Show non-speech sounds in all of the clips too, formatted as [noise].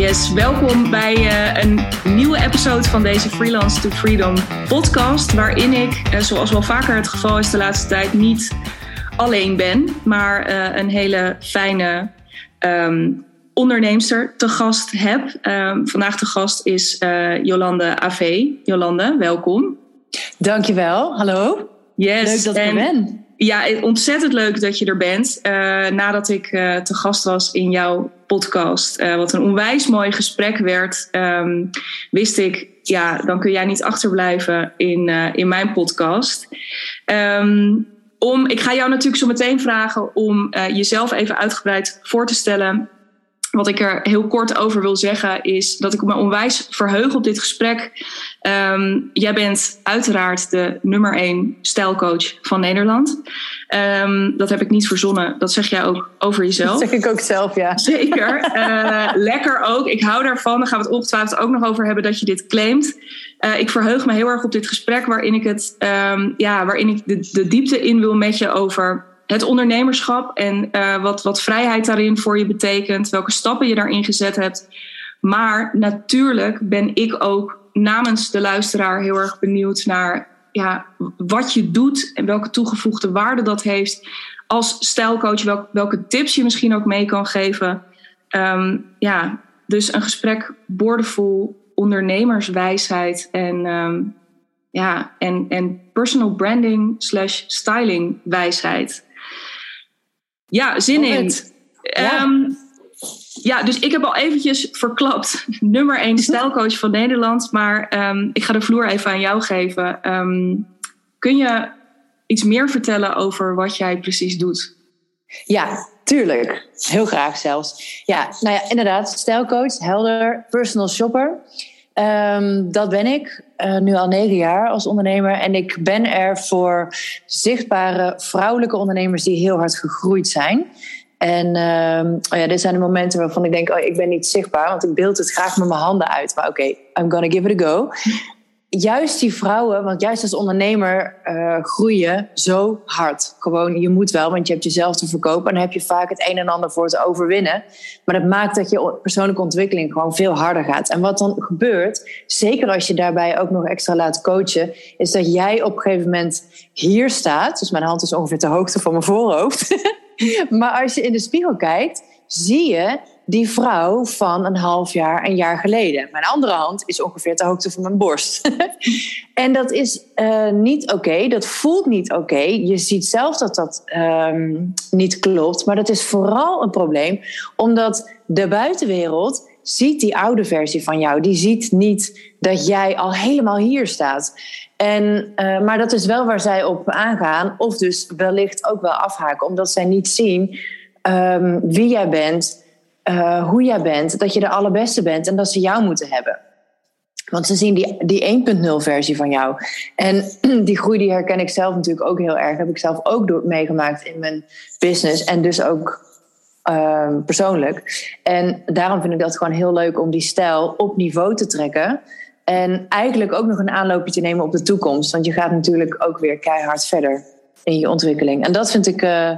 Yes, welkom bij uh, een nieuwe episode van deze Freelance to Freedom podcast. Waarin ik, uh, zoals wel vaker het geval is de laatste tijd, niet alleen ben, maar uh, een hele fijne um, onderneemster te gast heb. Um, vandaag de gast is Jolande AV. Jolande, welkom. Dankjewel, hallo. Yes, Leuk dat ik er ben. Ja, ontzettend leuk dat je er bent. Uh, nadat ik uh, te gast was in jouw podcast, wat een onwijs mooi gesprek werd, um, wist ik, ja, dan kun jij niet achterblijven in, in mijn podcast. Um, om, ik ga jou natuurlijk zo meteen vragen om jezelf even uitgebreid voor te stellen. Wat ik er heel kort over wil zeggen is dat ik me onwijs verheug op dit gesprek. Um, jij bent uiteraard de nummer één stijlcoach van Nederland. Um, dat heb ik niet verzonnen. Dat zeg jij ook over jezelf. Dat zeg ik ook zelf, ja. Zeker. Uh, lekker ook. Ik hou daarvan. Daar gaan we het ongetwijfeld ook nog over hebben dat je dit claimt. Uh, ik verheug me heel erg op dit gesprek waarin ik, het, um, ja, waarin ik de, de diepte in wil met je over het ondernemerschap en uh, wat, wat vrijheid daarin voor je betekent, welke stappen je daarin gezet hebt. Maar natuurlijk ben ik ook namens de luisteraar heel erg benieuwd naar ja, wat je doet en welke toegevoegde waarde dat heeft. Als stijlcoach, welke, welke tips je misschien ook mee kan geven. Um, ja, dus een gesprek boordevol ondernemerswijsheid en, um, ja, en, en personal branding slash styling wijsheid. Ja, zin in. Ja. Um, ja, dus ik heb al eventjes verklapt. [laughs] Nummer 1 stijlcoach van Nederland. Maar um, ik ga de vloer even aan jou geven. Um, kun je iets meer vertellen over wat jij precies doet? Ja, tuurlijk. Heel graag zelfs. Ja, nou ja, inderdaad. Stijlcoach, helder, personal shopper. Um, dat ben ik uh, nu al negen jaar als ondernemer. En ik ben er voor zichtbare vrouwelijke ondernemers die heel hard gegroeid zijn. En uh, oh ja, dit zijn de momenten waarvan ik denk: oh, ik ben niet zichtbaar, want ik beeld het graag met mijn handen uit. Maar oké, I'm gonna give it a go juist die vrouwen, want juist als ondernemer uh, groeien zo hard. Gewoon, je moet wel, want je hebt jezelf te verkopen. En dan heb je vaak het een en ander voor te overwinnen. Maar dat maakt dat je persoonlijke ontwikkeling gewoon veel harder gaat. En wat dan gebeurt, zeker als je daarbij ook nog extra laat coachen, is dat jij op een gegeven moment hier staat. Dus mijn hand is ongeveer de hoogte van mijn voorhoofd. [laughs] [laughs] maar als je in de spiegel kijkt, zie je die vrouw van een half jaar, een jaar geleden. Mijn andere hand is ongeveer de hoogte van mijn borst. [laughs] en dat is uh, niet oké, dat voelt niet oké. Je ziet zelf dat dat um, niet klopt, maar dat is vooral een probleem omdat de buitenwereld ziet die oude versie van jou. Die ziet niet dat jij al helemaal hier staat. En, uh, maar dat is wel waar zij op aangaan, of dus wellicht ook wel afhaken, omdat zij niet zien um, wie jij bent uh, hoe jij bent, dat je de allerbeste bent en dat ze jou moeten hebben. Want ze zien die, die 1.0 versie van jou. En [clears throat] die groei die herken ik zelf natuurlijk ook heel erg. heb ik zelf ook door, meegemaakt in mijn business. En dus ook uh, persoonlijk. En daarom vind ik dat gewoon heel leuk om die stijl op niveau te trekken. En eigenlijk ook nog een aanloopje te nemen op de toekomst. Want je gaat natuurlijk ook weer keihard verder in je ontwikkeling. En dat vind ik... Uh,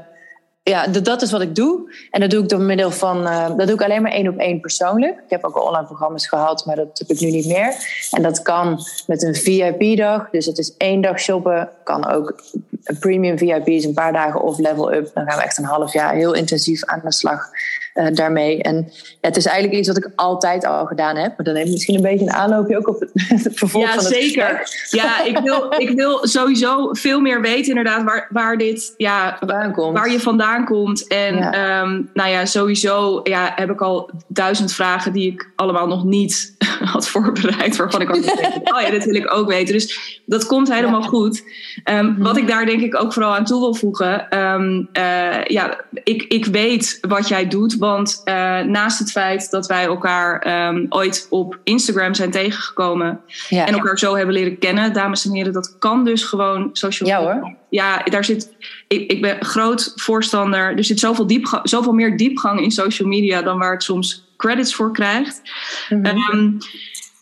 ja, dat is wat ik doe. En dat doe ik door middel van. Uh, dat doe ik alleen maar één op één persoonlijk. Ik heb ook al online programma's gehad, maar dat heb ik nu niet meer. En dat kan met een VIP-dag. Dus het is één dag shoppen. Kan ook een premium VIP is een paar dagen of level up. Dan gaan we echt een half jaar heel intensief aan de slag uh, daarmee. En het is eigenlijk iets wat ik altijd al gedaan heb. Maar dan neem ik misschien een beetje een aanloopje ook op het, [laughs] het vervolg ja, van het zeker. Gesprek. Ja, ik wil, ik wil sowieso veel meer weten inderdaad waar, waar dit, ja, komt. waar je vandaan komt. En ja. Um, nou ja, sowieso ja, heb ik al duizend vragen die ik allemaal nog niet [laughs] had voorbereid. Waarvan ik ook denk, [laughs] oh ja, dit wil ik ook weten. Dus dat komt helemaal ja. goed. Um, mm-hmm. Wat ik daar denk ik ook vooral aan toe wil voegen. Um, uh, ja, ik, ik weet wat jij doet. Want uh, naast het feit dat wij elkaar um, ooit op Instagram zijn tegengekomen. Ja, en elkaar ja. zo hebben leren kennen. Dames en heren, dat kan dus gewoon social Ja hoor. Ja, daar zit, ik, ik ben groot voorstander. Er zit zoveel, diepgang, zoveel meer diepgang in social media dan waar het soms credits voor krijgt. Mm-hmm.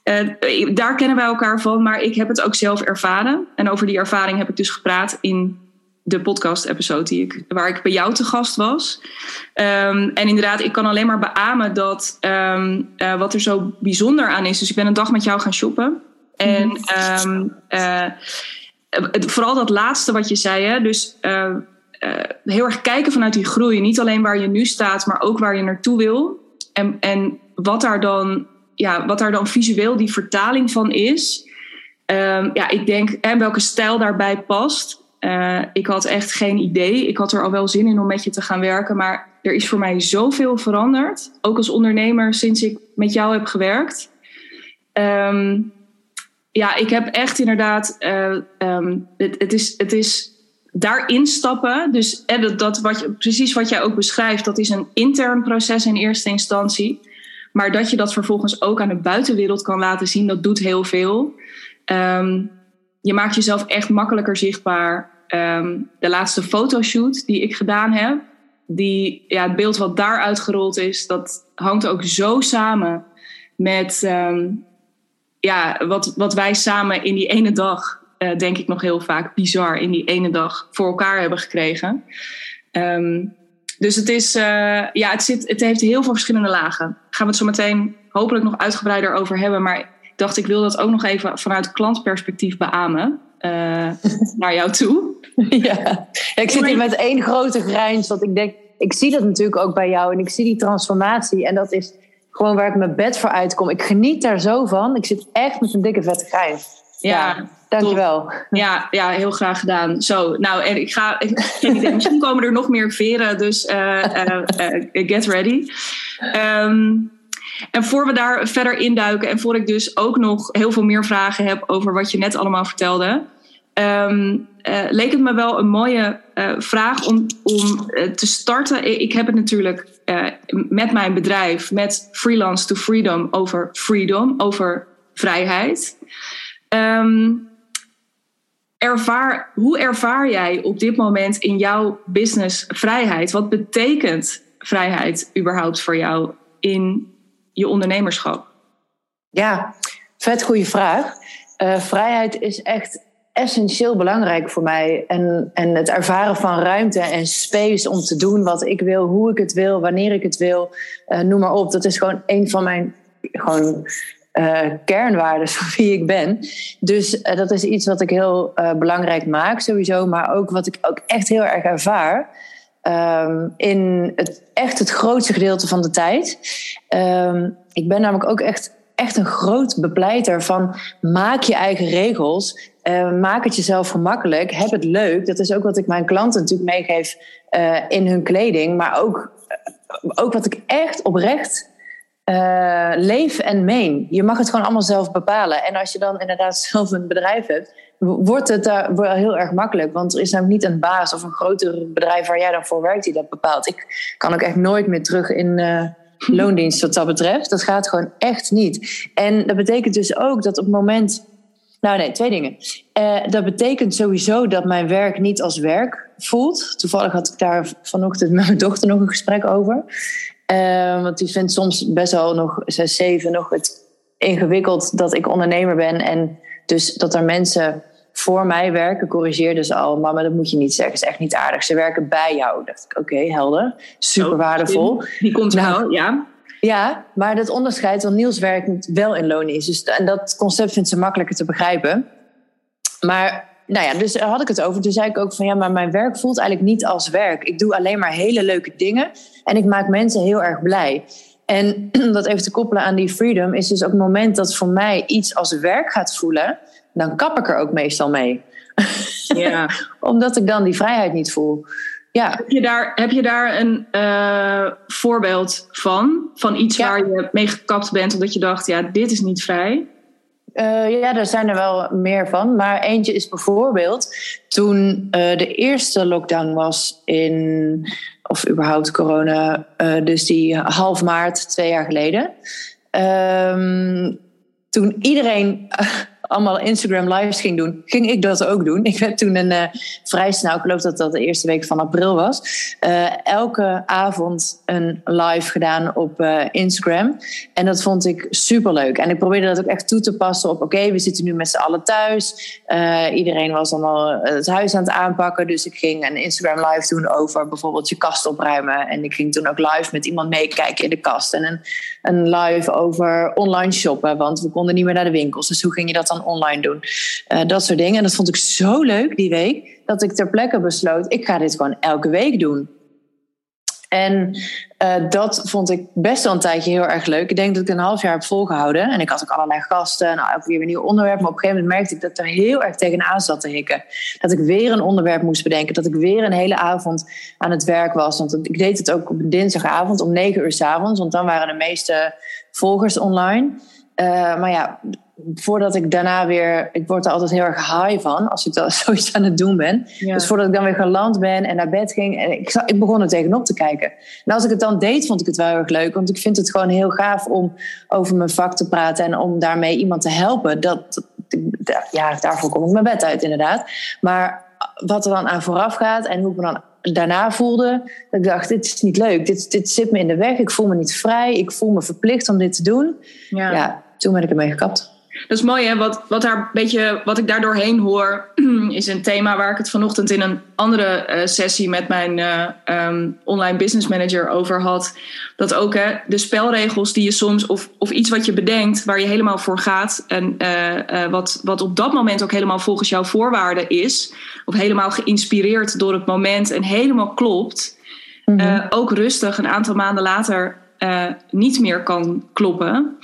Um, uh, daar kennen wij elkaar van, maar ik heb het ook zelf ervaren. En over die ervaring heb ik dus gepraat in de podcast-episode die ik, waar ik bij jou te gast was. Ehm, en inderdaad, ik kan alleen maar beamen dat um, uh, wat er zo bijzonder aan is. Dus ik ben een dag met jou gaan shoppen. En um, uh, vooral dat laatste wat je zei, hè? dus uh, heel erg kijken vanuit die groei. Niet alleen waar je nu staat, maar ook waar je naartoe wil. En, en wat, daar dan, ja, wat daar dan visueel die vertaling van is. ja, ik denk, en welke stijl daarbij past. Uh, ik had echt geen idee. Ik had er al wel zin in om met je te gaan werken. Maar er is voor mij zoveel veranderd. Ook als ondernemer sinds ik met jou heb gewerkt. Um, ja, ik heb echt inderdaad. Uh, um, het, het, is, het is daarin stappen. Dus dat, dat wat je, precies wat jij ook beschrijft, dat is een intern proces in eerste instantie. Maar dat je dat vervolgens ook aan de buitenwereld kan laten zien, dat doet heel veel. Um, je maakt jezelf echt makkelijker zichtbaar. Um, de laatste fotoshoot die ik gedaan heb, die, ja, het beeld wat daar uitgerold is, dat hangt ook zo samen met um, ja, wat, wat wij samen in die ene dag, uh, denk ik nog heel vaak bizar, in die ene dag voor elkaar hebben gekregen. Um, dus het, is, uh, ja, het, zit, het heeft heel veel verschillende lagen. Daar gaan we het zo meteen hopelijk nog uitgebreider over hebben. Maar dacht, ik wil dat ook nog even vanuit klantperspectief beamen. Uh, [laughs] naar jou toe. Ja, ik zit hier met één grote grijns. Want ik denk, ik zie dat natuurlijk ook bij jou. En ik zie die transformatie. En dat is gewoon waar ik mijn bed voor uitkom. Ik geniet daar zo van. Ik zit echt met een dikke vette grijns. Ja, ja dankjewel. Ja, ja, heel graag gedaan. Zo, nou, en ik ga. Ik, [laughs] misschien komen er nog meer veren, dus uh, uh, get ready. Um, en voor we daar verder induiken en voor ik dus ook nog heel veel meer vragen heb over wat je net allemaal vertelde, um, uh, leek het me wel een mooie uh, vraag om, om uh, te starten. Ik heb het natuurlijk met mijn bedrijf, met Freelance to Freedom, over freedom, over vrijheid. Um, ervaar, hoe ervaar jij op dit moment in jouw business vrijheid? Wat betekent vrijheid überhaupt voor jou in je ondernemerschap? Ja, vet goede vraag. Uh, vrijheid is echt essentieel belangrijk voor mij. En, en het ervaren van ruimte en space om te doen wat ik wil, hoe ik het wil, wanneer ik het wil, uh, noem maar op. Dat is gewoon een van mijn gewoon, uh, kernwaarden [laughs] van wie ik ben. Dus dat is iets wat ik heel belangrijk maak sowieso, maar ook wat ik ook echt heel erg ervaar. Um, in echt het grootste gedeelte van de tijd. Um, ik ben namelijk ook echt, echt een groot bepleiter van maak je eigen regels. Uh, maak het jezelf gemakkelijk. Heb het leuk. Dat is ook wat ik mijn klanten natuurlijk meegeef uh, in hun kleding. Maar ook, uh, ook wat ik echt oprecht leef en meen. Je mag het gewoon allemaal zelf bepalen. En als je dan inderdaad [laughs] zelf een bedrijf hebt wordt het daar wel heel erg makkelijk. Want er is namelijk niet een baas of een groter bedrijf waar jij dan voor werkt die dat bepaalt. Ik kan ook echt nooit meer terug in uh, loondienst wat dat betreft. Dat gaat gewoon echt niet. En dat betekent dus ook dat op het moment. Nou nee, twee dingen. Uh, dat betekent sowieso dat mijn werk niet als werk voelt. Toevallig had ik daar vanochtend met mijn dochter nog een gesprek over. Uh, want die vindt soms best wel nog zes, zeven nog het ingewikkeld dat ik ondernemer ben. En dus dat er mensen voor mij werken, corrigeerde ze al. Mama, dat moet je niet zeggen. is echt niet aardig. Ze werken bij jou. dacht ik, oké, okay, helder. Super waardevol. Die komt nou, wel, ja. Ja, maar dat onderscheid, want Niels werkt wel in loondienst. Dus, en dat concept vindt ze makkelijker te begrijpen. Maar, nou ja, dus daar had ik het over. Toen zei ik ook van, ja, maar mijn werk voelt eigenlijk niet als werk. Ik doe alleen maar hele leuke dingen. En ik maak mensen heel erg blij. En [clears throat] dat even te koppelen aan die freedom is dus ook het moment dat voor mij iets als werk gaat voelen dan kap ik er ook meestal mee. Ja. [laughs] Omdat ik dan die vrijheid niet voel. Ja. Heb, je daar, heb je daar een uh, voorbeeld van? Van iets ja. waar je mee gekapt bent omdat je dacht, ja, dit is niet vrij? Uh, ja, daar zijn er wel meer van. Maar eentje is bijvoorbeeld toen uh, de eerste lockdown was in, of überhaupt corona, dus die half maart twee jaar geleden. Um, toen iedereen [laughs] allemaal Instagram lives ging doen, ging ik dat ook doen. Ik werd toen een uh, vrij snel, ik geloof dat dat de eerste week van april was, uh, elke avond een live gedaan op uh, Instagram. En dat vond ik super leuk. En ik probeerde dat ook echt toe te passen op, oké, we zitten nu met z'n allen thuis. iedereen was allemaal het huis aan het aanpakken. Dus ik ging een Instagram live doen over bijvoorbeeld je kast opruimen. En ik ging toen ook live met iemand meekijken in de kast. En een, een live over online shoppen, want we konden niet meer naar de winkels. Dus hoe ging je dat dan online doen. Uh, dat soort dingen. En dat vond ik zo leuk die week, dat ik ter plekke besloot, ik ga dit gewoon elke week doen. En uh, dat vond ik best wel een tijdje heel erg leuk. Ik denk dat ik een half jaar heb volgehouden. En ik had ook allerlei gasten. Nou, elke keer een nieuw onderwerp. Maar op een gegeven moment merkte ik dat ik er heel erg tegenaan zat te hikken. Dat ik weer een onderwerp moest bedenken. Dat ik weer een hele avond aan het werk was. Want ik deed het ook op dinsdagavond om negen uur s avonds. Want dan waren de meeste volgers online. Uh, maar ja, voordat ik daarna weer, ik word er altijd heel erg high van als ik dat [laughs] zoiets aan het doen ben. Dus voordat ik dan weer geland ben en naar bed ging, en ik, ik begon er tegenop te kijken. En als ik het dan deed, vond ik het wel heel erg leuk, want ik vind het gewoon heel gaaf om over mijn vak te praten en om daarmee iemand te helpen. Dat, ja, daarvoor kom ik mijn bed uit, inderdaad. Maar wat er dan aan vooraf gaat en hoe ik me dan daarna voelde, dat ik dacht, dit is niet leuk, dit, dit zit me in de weg, ik voel me niet vrij, ik voel me verplicht om dit te doen. ja, ja toen ben ik ermee gekapt. Dat is mooi, hè? Wat, wat, daar beetje, wat ik daar doorheen hoor, [clears throat] is een thema waar ik het vanochtend in een andere uh, sessie met mijn uh, um, online business manager over had. Dat ook hè, de spelregels die je soms, of, of iets wat je bedenkt, waar je helemaal voor gaat. En uh, wat, wat op dat moment ook helemaal volgens jouw voorwaarden is. Of helemaal geïnspireerd door het moment en helemaal klopt. Mm-hmm. ook rustig een aantal maanden later niet meer kan kloppen.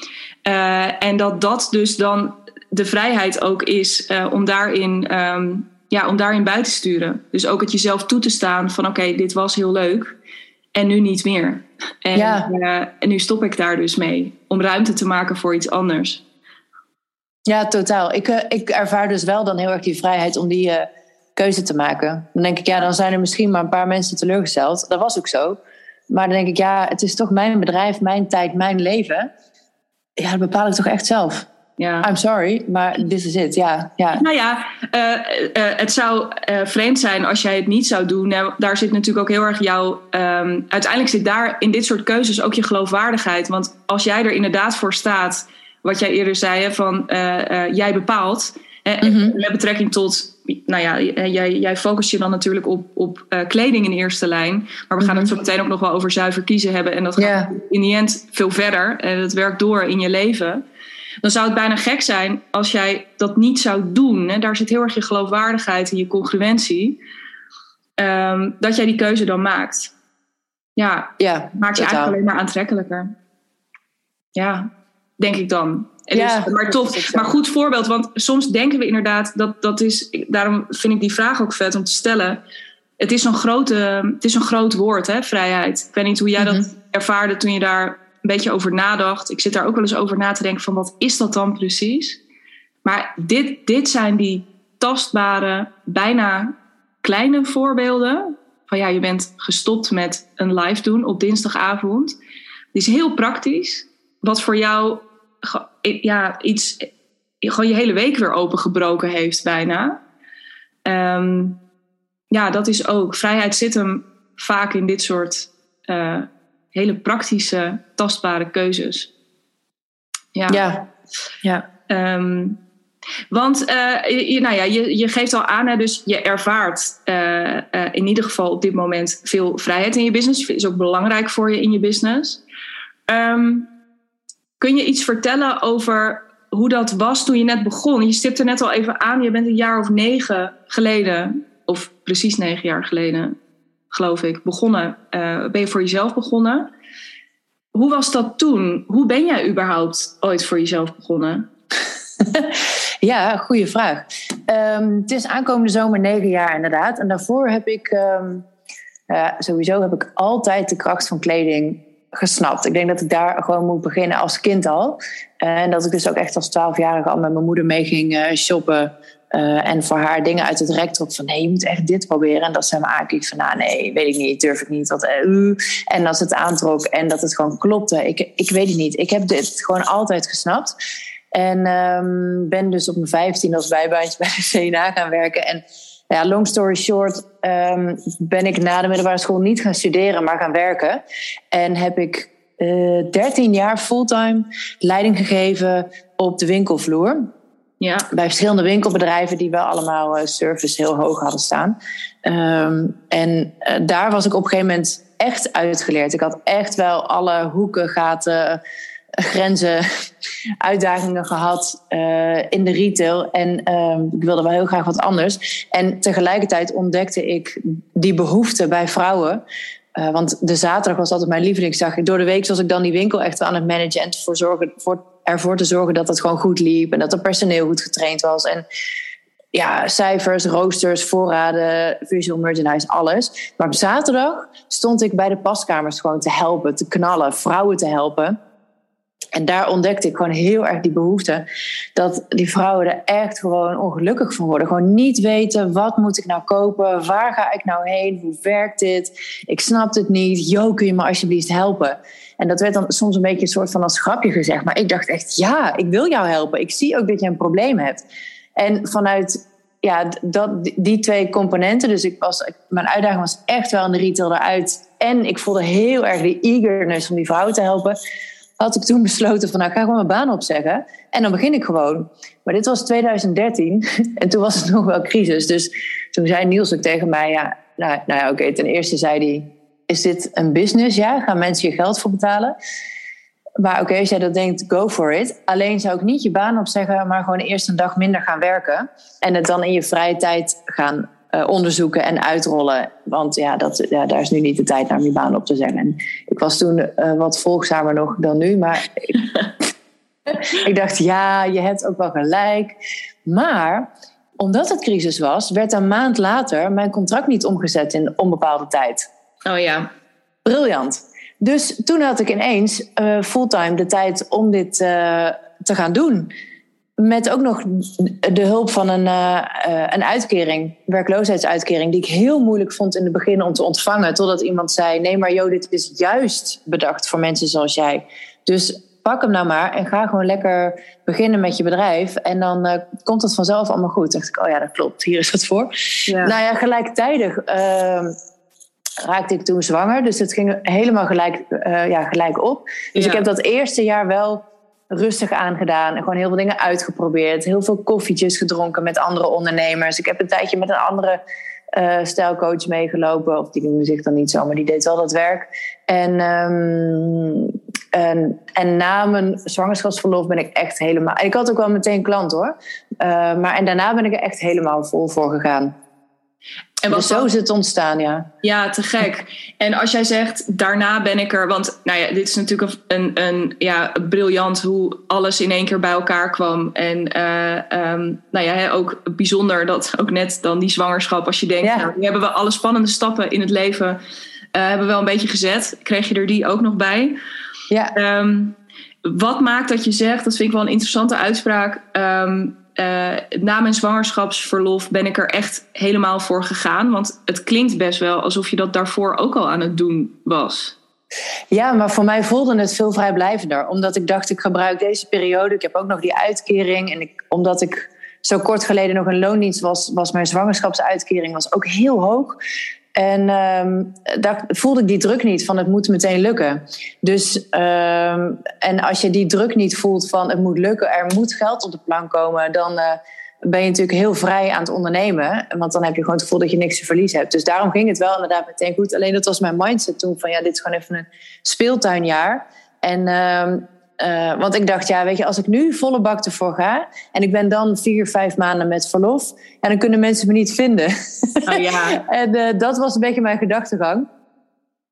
Uh, en dat dat dus dan de vrijheid ook is uh, om, daarin, um, ja, om daarin bij te sturen. Dus ook het jezelf toe te staan van oké, dit was heel leuk en nu niet meer. En, ja. uh, en nu stop ik daar dus mee om ruimte te maken voor iets anders. Ja, totaal. Ik, ik ervaar dus wel dan heel erg die vrijheid om die keuze te maken. Dan denk ik, ja, dan zijn er misschien maar een paar mensen teleurgesteld. Dat was ook zo. Maar dan denk ik, ja, het is toch mijn bedrijf, mijn tijd, mijn leven ja, dat bepaal ik toch echt zelf. Ja. I'm sorry, maar this is it. Ja, ja. Nou ja, uh, uh, het zou uh, vreemd zijn als jij het niet zou doen. Nou, daar zit natuurlijk ook heel erg jouw. Um, uiteindelijk zit daar in dit soort keuzes ook je geloofwaardigheid. Want als jij er inderdaad voor staat, wat jij eerder zei, van jij bepaalt. Mm Met betrekking tot nou ja, jij, jij focust je dan natuurlijk op, op uh, kleding in eerste lijn. Maar we gaan het zo meteen ook nog wel over zuiver kiezen hebben. En dat gaat in die end veel verder. En dat werkt door in je leven. Dan zou het bijna gek zijn als jij dat niet zou doen. Hè? Daar zit heel erg je geloofwaardigheid en je congruentie. Um, dat jij die keuze dan maakt. Ja, ja maakt je eigenlijk alleen maar aantrekkelijker. Ja, denk ik dan. Ja, dus, maar tof. Maar goed voorbeeld, want soms denken we inderdaad dat dat is. Daarom vind ik die vraag ook vet om te stellen. Het is zo'n grote, het is een groot woord, hè, vrijheid. Ik weet niet hoe jij dat mhm. ervaarde toen je daar een beetje over nadacht. Ik zit daar ook wel eens over na te denken van wat is dat dan precies? Maar dit, dit zijn die tastbare, bijna kleine voorbeelden. Van ja, je bent gestopt met een live doen op dinsdagavond. Die is heel praktisch. Wat voor jou ja, iets, gewoon je hele week weer opengebroken heeft bijna. Um, ja, dat is ook. Vrijheid zit hem vaak in dit soort uh, hele praktische, tastbare keuzes. Ja. Ja. ja. Um, want uh, je, nou ja, je, je geeft al aan, hè, dus je ervaart uh, uh, in ieder geval op dit moment veel vrijheid in je business. Is ook belangrijk voor je in je business. Um, Kun je iets vertellen over hoe dat was toen je net begon? Je stipte net al even aan, je bent een jaar of negen geleden, of precies negen jaar geleden, geloof ik, begonnen. Uh, ben je voor jezelf begonnen? Hoe was dat toen? Hoe ben jij überhaupt ooit voor jezelf begonnen? [laughs] ja, goede vraag. Um, het is aankomende zomer negen jaar inderdaad. En daarvoor heb ik, um, uh, sowieso heb ik altijd de kracht van kleding gesnapt. Ik denk dat ik daar gewoon moet beginnen als kind al. En dat ik dus ook echt als twaalfjarige al met mijn moeder mee ging uh, shoppen. Uh, en voor haar dingen uit het rek trok van nee, je moet echt dit proberen. En dat ze me aankeek van nou nee, weet ik niet, durf ik niet. Wat, uh. En ze het aantrok en dat het gewoon klopte. Ik, ik weet het niet. Ik heb dit gewoon altijd gesnapt. En um, ben dus op mijn 15 als bijbaantje [laughs] bij de CNA gaan werken. En ja, long story short, um, ben ik na de middelbare school niet gaan studeren, maar gaan werken. En heb ik uh, eh, 13 jaar fulltime leiding gegeven op de winkelvloer. Ja. Bij verschillende winkelbedrijven die wel allemaal uh, service heel hoog hadden staan. Um, en uh, daar was ik op een gegeven moment echt uitgeleerd. Ik had echt wel alle hoeken, gaten, grenzen, uitdagingen gehad uh, in de retail. En uh, ik wilde wel heel graag wat anders. En tegelijkertijd ontdekte ik die behoefte bij vrouwen. Uh, want de zaterdag was altijd mijn lievelingsdag. Door de week was ik dan die winkel echt aan het managen en ervoor, zorgen, voor, ervoor te zorgen dat het gewoon goed liep en dat er personeel goed getraind was. En ja, cijfers, roosters, voorraden, visual merchandise, alles. Maar op zaterdag stond ik bij de paskamers gewoon te helpen, te knallen, vrouwen te helpen. En daar ontdekte ik gewoon heel erg die behoefte. Dat die vrouwen er echt gewoon ongelukkig van worden. Gewoon niet weten, wat moet ik nou kopen? Waar ga ik nou heen? Hoe werkt dit? Ik snap het niet. Jo, kun je me alsjeblieft helpen? En dat werd dan soms een beetje een soort van als grapje gezegd. Maar ik dacht echt, ja, ik wil jou helpen. Ik zie ook dat je een probleem hebt. En vanuit ja, dat, die twee componenten. Dus ik was, mijn uitdaging was echt wel in de retail eruit. En ik voelde heel erg de eagerness om die vrouw te helpen had ik toen besloten van nou, ga gewoon mijn baan opzeggen. En dan begin ik gewoon. Maar dit was 2013 [laughs] en toen was het nog wel crisis. Dus toen zei Niels ook tegen mij, ja, nou, nou ja, oké, ten eerste zei hij, is dit een business? Ja, gaan mensen je geld voor betalen? Maar oké, als jij dat denkt, go for it. Alleen zou ik niet je baan opzeggen, maar gewoon eerst een dag minder gaan werken. En het dan in je vrije tijd gaan uh, onderzoeken en uitrollen. Want ja, dat, ja, daar is nu niet de tijd naar om je baan op te zeggen. En ik was toen uh, wat volgzamer nog dan nu, maar ik, ik [laughs] dacht, ja, je hebt ook wel gelijk. Maar omdat het crisis was, werd een maand later mijn contract niet omgezet in onbepaalde tijd. Oh ja. Briljant. Dus toen had ik ineens uh, fulltime de tijd om dit te gaan doen. Met ook nog de hulp van een, uh, een uitkering, werkloosheidsuitkering, die ik heel moeilijk vond in het begin om te ontvangen. Totdat iemand zei: Nee, maar joh, dit is juist bedacht voor mensen zoals jij. Dus pak hem nou maar en ga gewoon lekker beginnen met je bedrijf. En dan uh, komt het vanzelf allemaal goed. Dacht ik: Oh ja, dat klopt, hier is het voor. Ja. Nou ja, gelijktijdig. Uh, raakte ik toen zwanger. Dus het ging helemaal gelijk, ja, gelijk op. Dus ja. ik heb dat eerste jaar wel rustig aangedaan en gewoon heel veel dingen uitgeprobeerd. Heel veel koffietjes gedronken met andere ondernemers. Ik heb een tijdje met een andere uh, stijlcoach meegelopen. Of die noemde zich dan niet zo, maar die deed wel dat werk. En, um, en, en, na mijn zwangerschapsverlof ben ik echt helemaal... Ik had ook wel meteen klant hoor. Uh, maar en daarna ben ik er echt helemaal vol voor gegaan. En dus zo is het ontstaan, ja. Ja, te gek. En als jij zegt, daarna ben ik er... Want nou ja, dit is natuurlijk een, een, ja, briljant hoe alles in één keer bij elkaar kwam. En uh, um, nou ja, ook bijzonder dat [laughs] ook net dan die zwangerschap... als je denkt, ja. nou, nu hebben we alle spannende stappen in het leven... Uh, hebben we wel een beetje gezet. Kreeg je er die ook nog bij? Ja. Um, wat maakt dat je zegt, dat vind ik wel een interessante uitspraak... Um, uh, na mijn zwangerschapsverlof ben ik er echt helemaal voor gegaan. Want het klinkt best wel alsof je dat daarvoor ook al aan het doen was. Ja, maar voor mij voelde het veel vrijblijvender. Omdat ik dacht, ik gebruik deze periode. Ik heb ook nog die uitkering. En ik, omdat ik zo kort geleden nog een loondienst was, was mijn zwangerschapsuitkering was ook heel hoog. En um, daar voelde ik die druk niet van het moet meteen lukken. Dus, um, en als je die druk niet voelt van het moet lukken, er moet geld op de plank komen, dan uh, ben je natuurlijk heel vrij aan het ondernemen. Want dan heb je gewoon het gevoel dat je niks te verliezen hebt. Dus daarom ging het wel inderdaad meteen goed. Alleen dat was mijn mindset toen van ja, dit is gewoon even een speeltuinjaar. En um, uh, want ik dacht, ja, weet je, als ik nu volle bak ervoor ga en ik ben dan vier, vijf maanden met verlof, en dan kunnen mensen me niet vinden. Oh, ja. [laughs] en uh, dat was een beetje mijn gedachtegang.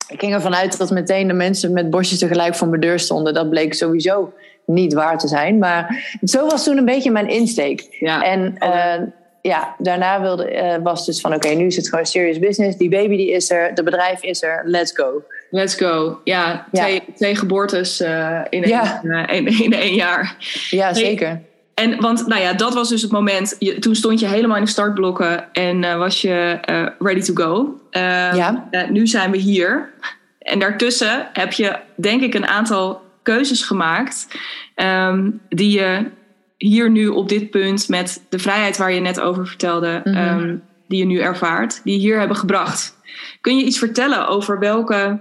Ik ging ervan uit dat meteen de mensen met bosjes tegelijk voor mijn deur stonden. Dat bleek sowieso niet waar te zijn. Maar zo was toen een beetje mijn insteek. Ja. En uh, ja, daarna wilde, was dus van oké, okay, nu is het gewoon serious business. Die baby die is er, de bedrijf is er, let's go. Let's go. Ja, twee, ja. twee geboortes uh, in, één, ja. uh, in, in, één jaar. Ja, zeker. En want, nou ja, dat was dus het moment. Je, toen stond je helemaal in de startblokken en uh, was je ready to go. ja. nu zijn we hier. En daartussen heb je, denk ik, een aantal keuzes gemaakt um, die je hier nu op dit punt met de vrijheid waar je net over vertelde, Mhm. ehm, die je nu ervaart, die je hier hebben gebracht. Kun je iets vertellen over welke,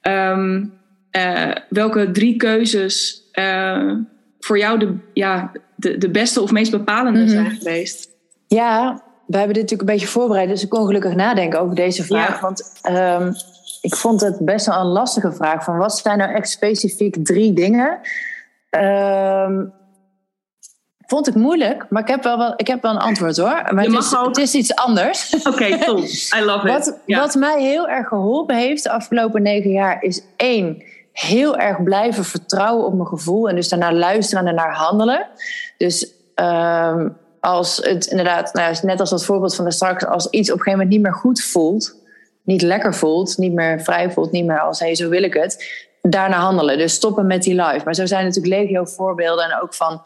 ehm, eh, welke drie keuzes eh, voor jou de, ja, de, de beste of meest bepalende Mhm. zijn geweest? Ja, we hebben dit natuurlijk een beetje voorbereid, dus ik kon gelukkig nadenken over deze vraag. Ja. Want ehm, ik vond het best wel een lastige vraag. Van wat zijn nou echt specifiek drie dingen? Ehm, vond ik moeilijk, maar ik heb wel, wel, ik heb wel een antwoord hoor. Maar het, is, ook- het is iets anders. Oké, top. [laughs] I love it. Wat, wat mij heel erg geholpen heeft de afgelopen negen jaar is één, heel erg blijven vertrouwen op mijn gevoel en dus daarnaar luisteren en daarnaar handelen. Dus ehm, als het inderdaad, nou, net als dat voorbeeld van de straks, als iets op een gegeven moment niet meer goed voelt, niet lekker voelt, niet meer vrij voelt, niet meer als hey, zo wil ik het, daarna handelen. Dus stoppen met die live. Maar zo zijn natuurlijk legio voorbeelden en ook van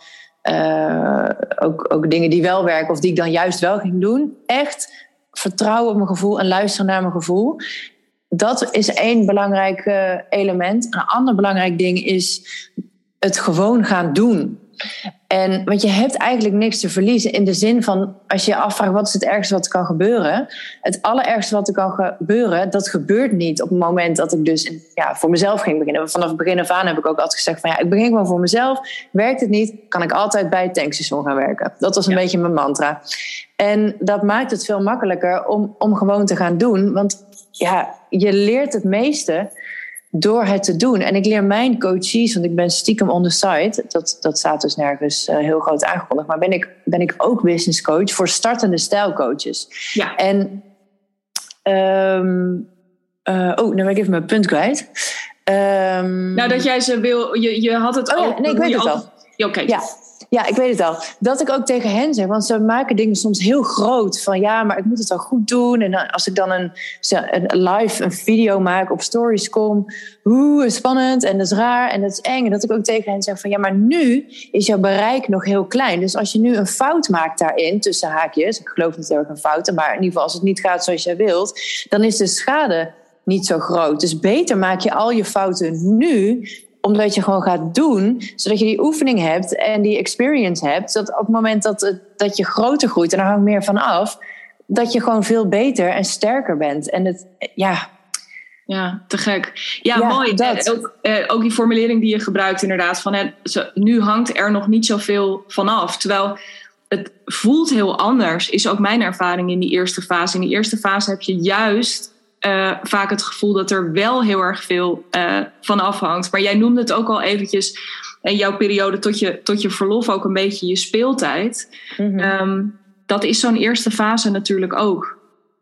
eh, ook, ook dingen die wel werken of die ik dan juist wel ging doen. Echt vertrouwen op mijn gevoel en luisteren naar mijn gevoel. Dat is één belangrijk eh, element. Een ander belangrijk ding is het gewoon gaan doen. En want je hebt eigenlijk niks te verliezen in de zin van als je je afvraagt wat is het ergste wat er kan gebeuren. Het allerergste wat er kan gebeuren, dat gebeurt niet op het moment dat ik dus ja, voor mezelf ging beginnen. Vanaf het begin af aan heb ik ook altijd gezegd van ja, ik begin gewoon voor mezelf. Werkt het niet, kan ik altijd bij het tankstation gaan werken. Dat was een Ja. beetje mijn mantra. En dat maakt het veel makkelijker om, om gewoon te gaan doen. Want ja, je leert het meeste door het te doen. En ik leer mijn coaches, want ik ben stiekem on the side. Dat, dat staat dus nergens eh, heel groot aangekondigd. Maar ben ik, ben ik ook business coach voor startende stijlcoaches. Ja. En, ehm, eh, oh, nu ben ik even mijn punt kwijt. Ehm, Nou, dat jij ze wil, je, je had het Oh ja, ook. nee, ik weet je het al- al. Ja, Oké. Ja, ja, ik weet het al. Dat ik ook tegen hen zeg, want ze maken dingen soms heel groot. Van ja, maar ik moet het wel goed doen. En als ik dan een, een live een video maak op stories kom. Oeh, spannend en dat is raar en dat is eng. En dat ik ook tegen hen zeg van ja, maar nu is jouw bereik nog heel klein. Dus als je nu een fout maakt daarin, tussen haakjes. Ik geloof niet heel erg in fouten, maar in ieder geval als het niet gaat zoals jij wilt. Dan is de schade niet zo groot. Dus beter maak je al je fouten nu omdat je gewoon gaat doen, zodat je die oefening hebt en die experience hebt. Dat op het moment dat, het, dat je groter groeit, en daar hangt meer van af, dat je gewoon veel beter en sterker bent. En het, ja, Ja, te gek. Ja, Ja, mooi. dat. En Ook, eh, ook die formulering die je gebruikt, inderdaad. Van, hè, nu hangt er nog niet zoveel vanaf. Terwijl het voelt heel anders, is ook mijn ervaring in die eerste fase. In die eerste fase heb je juist eh, vaak het gevoel dat er wel heel erg veel eh, van afhangt. Maar jij noemde het ook al eventjes. En jouw periode tot je, tot je verlof ook een beetje je speeltijd. Mhm. Ehm, dat is zo'n eerste fase natuurlijk ook.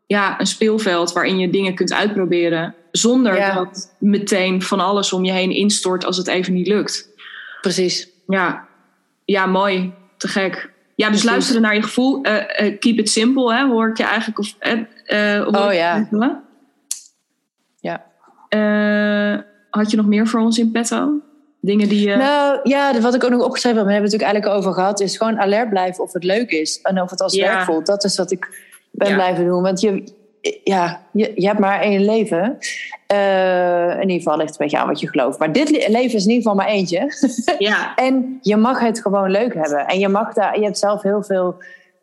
Ja, een speelveld waarin je dingen kunt uitproberen. Zonder Ja. dat meteen van alles om je heen instort als het even niet lukt. precies. Ja, ja mooi. Te gek. Ja, dus Precies. luisteren naar je gevoel. Eh, eh, keep it simple, hè, hoor ik je eigenlijk. Of, eh, eh, hoor Oh, ja. Eh, had je nog meer voor ons in petto? Dingen die je... Nou ja, wat ik ook nog opgeschreven heb, we hebben het natuurlijk eigenlijk over gehad, is gewoon alert blijven of het leuk is en of het als Ja. werk voelt. Dat is wat ik ben Ja. blijven doen. Want je, ja, je, je hebt maar één leven. Eh, in ieder geval ligt het een beetje aan wat je gelooft. Maar dit le- leven is in ieder geval maar eentje. ja, [laughs] En je mag het gewoon leuk hebben. En je mag daar, je hebt zelf heel veel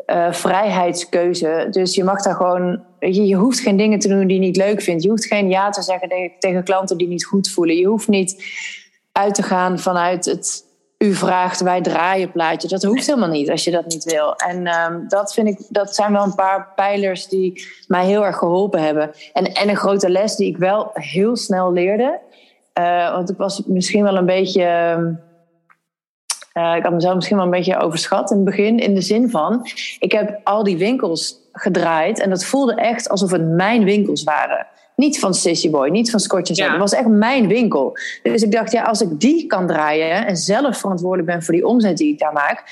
eh, vrijheidskeuze. Dus je mag daar gewoon, je, hoeft geen dingen te doen die je niet leuk vindt. Je hoeft geen ja te zeggen tegen, tegen klanten die niet goed voelen. Je hoeft niet uit te gaan vanuit het u vraagt, wij draaien plaatje. Dat hoeft helemaal niet als je dat niet wil. En ehm, dat vind ik, dat zijn wel een paar pijlers die mij heel erg geholpen hebben. En, en een grote les die ik wel heel snel leerde. Eh, want ik was misschien wel een beetje. ehm, eh, ik had mezelf misschien wel een beetje overschat in het begin. In de zin van, ik heb al die winkels gedraaid. En dat voelde echt alsof het mijn winkels waren. Niet van Sissy Boy, niet van Scotch Ja. Het was echt mijn winkel. Dus ik dacht, ja, als ik die kan draaien... en zelf verantwoordelijk ben voor die omzet die ik daar maak...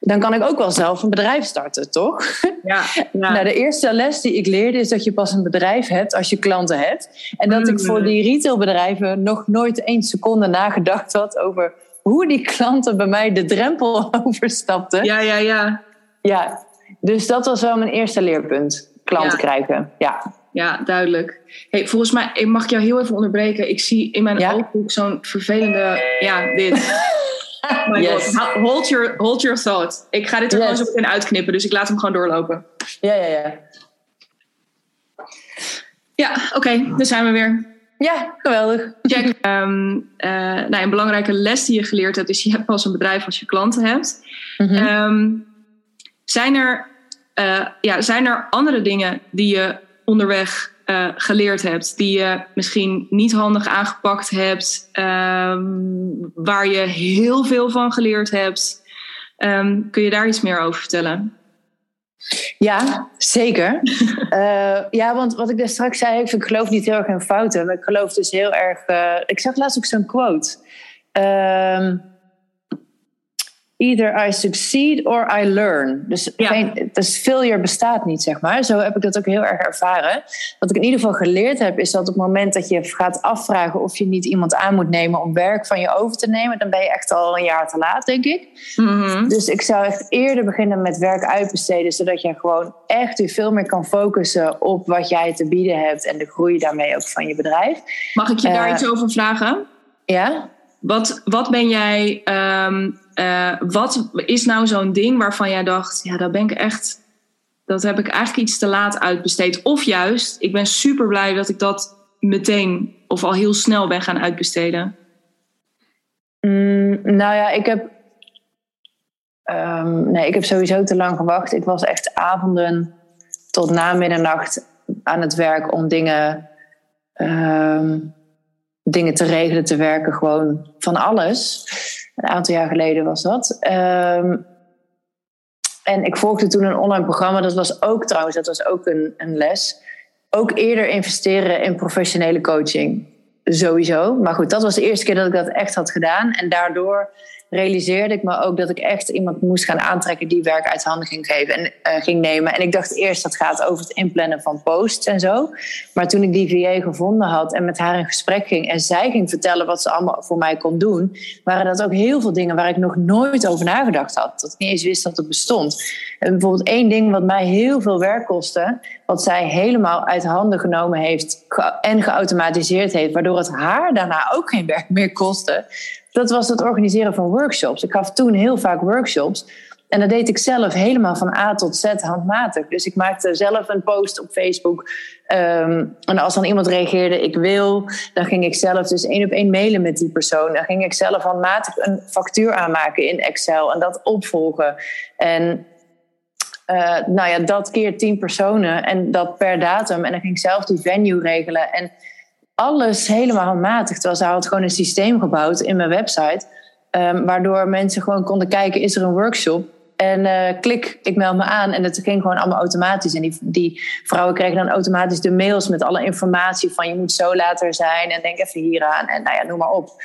dan kan ik ook wel zelf een bedrijf starten, toch? ja, [laughs] ja. Nou, de eerste les die ik leerde is dat je pas een bedrijf hebt als je klanten hebt. En dat ik Mm. voor die retailbedrijven nog nooit één seconde nagedacht had over hoe die klanten bij mij de drempel [laughs] overstapten. Ja, ja, ja, ja. dus dat was wel mijn eerste leerpunt. Klanten Ja. krijgen. Ja. Ja, duidelijk. Hey, volgens mij, ik mag ik jou heel even onderbreken. Ik zie in mijn Ja? ooghoek zo'n vervelende... Ja, dit. [laughs] My yes. hold, your, hold your thought. Ik ga dit er gewoon zo meteen uitknippen, dus ik laat hem gewoon doorlopen. Ja, ja, ja. Ja, oké, okay, daar zijn we weer. Ja, geweldig. Check. Um, uh, nou, een belangrijke les die je geleerd hebt is: je hebt pas een bedrijf als je klanten hebt. Mm -hmm. zijn, er, uh, ja, zijn er andere dingen die je onderweg uh, geleerd hebt, die je misschien niet handig aangepakt hebt, um, waar je heel veel van geleerd hebt? Kun je daar iets meer over vertellen? Ja, zeker. uh, [laughs] ja, want wat ik daar straks zei, ik geloof niet heel erg in fouten, maar ik geloof dus heel erg. Uh, ik zag laatst ook zo'n quote. Uh, either I succeed or I learn. Dus, ja. dus failure bestaat niet, zeg maar. Zo heb ik dat ook heel erg ervaren. Wat ik in ieder geval geleerd heb, is dat op het moment dat je gaat afvragen of je niet iemand aan moet nemen om werk van je over te nemen, dan ben je echt al een jaar te laat, denk ik. Mm-hmm. Dus ik zou echt eerder beginnen met werk uitbesteden, zodat je gewoon echt je veel meer kan focussen op wat jij te bieden hebt en de groei daarmee ook van je bedrijf. Mag ik je daar uh, iets over vragen? Ja. Wat, wat ben jij, um, uh, wat is nou zo'n ding waarvan jij dacht, ja, dat ben ik echt, dat heb ik eigenlijk iets te laat uitbesteed. Of juist, ik ben super blij dat ik dat meteen of al heel snel ben gaan uitbesteden. Mm, nou ja, ik heb, um, nee, ik heb sowieso te lang gewacht. Ik was echt avonden tot na middernacht aan het werk om dingen. Um, dingen te regelen, te werken, gewoon van alles. Een aantal jaar geleden was dat. Ehm, en ik volgde toen een online programma, dat was ook trouwens, dat was ook een, een les. Ook eerder investeren in professionele coaching. Sowieso. Maar goed, dat was de eerste keer dat ik dat echt had gedaan. En daardoor realiseerde ik me ook dat ik echt iemand moest gaan aantrekken die werk uit handen ging geven en uh, ging nemen. En ik dacht eerst dat gaat over het inplannen van posts en zo. Maar toen ik die VA gevonden had en met haar in gesprek ging en zij ging vertellen wat ze allemaal voor mij kon doen, waren dat ook heel veel dingen waar ik nog nooit over nagedacht had. Dat ik niet eens wist dat het bestond. En bijvoorbeeld één ding wat mij heel veel werk kostte, wat zij helemaal uit handen genomen heeft en geautomatiseerd heeft, waardoor het haar daarna ook geen werk meer kostte, dat was het organiseren van workshops. Ik gaf toen heel vaak workshops. En dat deed ik zelf helemaal van A tot Z handmatig. Dus ik maakte zelf een post op Facebook. Ehm, en als dan iemand reageerde, ik wil, dan ging ik zelf dus één op één mailen met die persoon. Dan ging ik zelf handmatig een factuur aanmaken in Excel en dat opvolgen. En uh, nou ja, dat keer tien personen en dat per datum. En dan ging ik zelf die venue regelen. En alles helemaal handmatig. Terwijl ze had gewoon een systeem gebouwd in mijn website. Um, waardoor mensen gewoon konden kijken, is er een workshop? En uh, klik, ik meld me aan. En het ging gewoon allemaal automatisch. En die, die vrouwen kregen dan automatisch de mails met alle informatie van je moet zo later zijn. En denk even hieraan. En nou ja, noem maar op.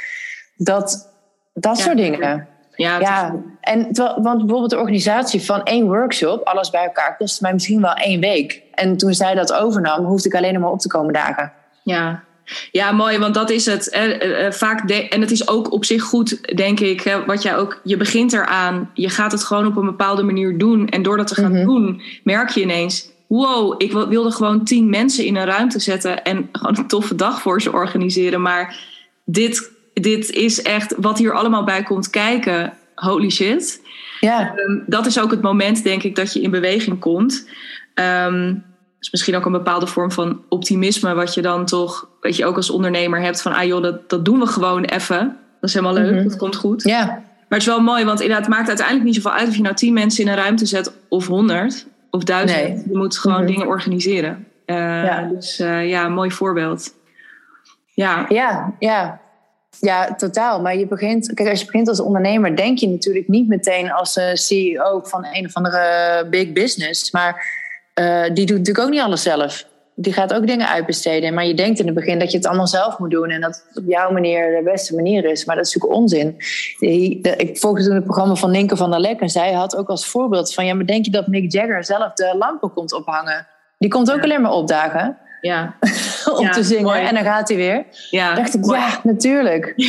Dat, dat soort dingen. Ja, ja. en terwijl, want bijvoorbeeld de organisatie van één workshop, alles bij elkaar, kostte mij misschien wel één week. En toen zij dat overnam, hoefde ik alleen nog maar op te komen dagen. Ja, ja, mooi, want dat is het. Eh, vaak en het is ook op zich goed, denk ik. Hè, wat jij ook, je begint eraan, je gaat het gewoon op een bepaalde manier doen. En door dat te gaan mhm. doen, merk je ineens: wow, ik wilde gewoon tien mensen in een ruimte zetten en gewoon een toffe dag voor ze organiseren. Maar dit, dit is echt wat hier allemaal bij komt kijken. Holy shit. Ja. Um, dat is ook het moment, denk ik, dat je in beweging komt. Um, is misschien ook een bepaalde vorm van optimisme, wat je dan toch, weet je, ook als ondernemer hebt van, ah joh, dat, dat doen we gewoon even. Dat is helemaal leuk, mhm. dat komt goed. Ja. Maar het is wel mooi, want inderdaad, het maakt uiteindelijk niet zoveel uit of je nou tien mensen in een ruimte zet of honderd of duizend. Nee. Je moet gewoon mhm. dingen organiseren. Uh, ja. Dus uh, ja, mooi voorbeeld. Ja. Ja, ja. Ja, totaal. Maar je begint, kijk, als je begint als ondernemer, denk je natuurlijk niet meteen als uh, CEO van een of andere big business. Maar die doet natuurlijk ook niet alles zelf. Die gaat ook dingen uitbesteden. Maar je denkt in het begin dat je het allemaal zelf moet doen. En dat het op jouw manier de beste manier is. Maar dat is natuurlijk onzin. ik volgde toen het programma van Ninke van der Lek. En zij had ook als voorbeeld van... Ja, maar denk je dat Mick Jagger zelf de lampen komt ophangen? Die komt ook alleen maar opdagen. Ja. [laughs] om te zingen. En dan gaat hij weer. Ja, dacht ik, ja, natuurlijk. [laughs]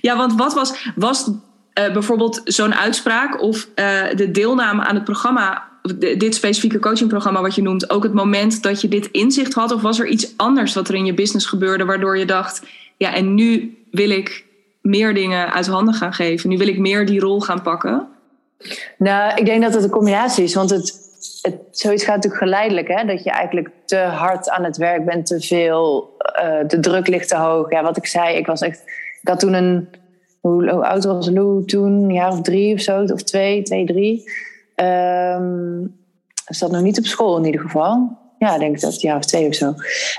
Ja, want wat was... was uh, bijvoorbeeld zo'n uitspraak of uh, de deelname aan het programma dit specifieke coachingprogramma wat je noemt, ook het moment dat je dit inzicht had? Of was er iets anders wat er in je business gebeurde waardoor je dacht, ja, en nu wil ik meer dingen uit handen gaan geven. Nu wil ik meer die rol gaan pakken. Nou, ik denk dat het een combinatie is. Want het, het, zoiets gaat natuurlijk geleidelijk. Hè? Dat je eigenlijk te hard aan het werk bent, te veel. Uh, de druk ligt te hoog. Ja, wat ik zei, ik was echt. Ik had toen een. Hoe, hoe oud was Lou toen? Een jaar of drie of zo, of twee, twee, drie. Um, zat nog niet op school in ieder geval. Ja, ik denk dat het jaar of twee of zo.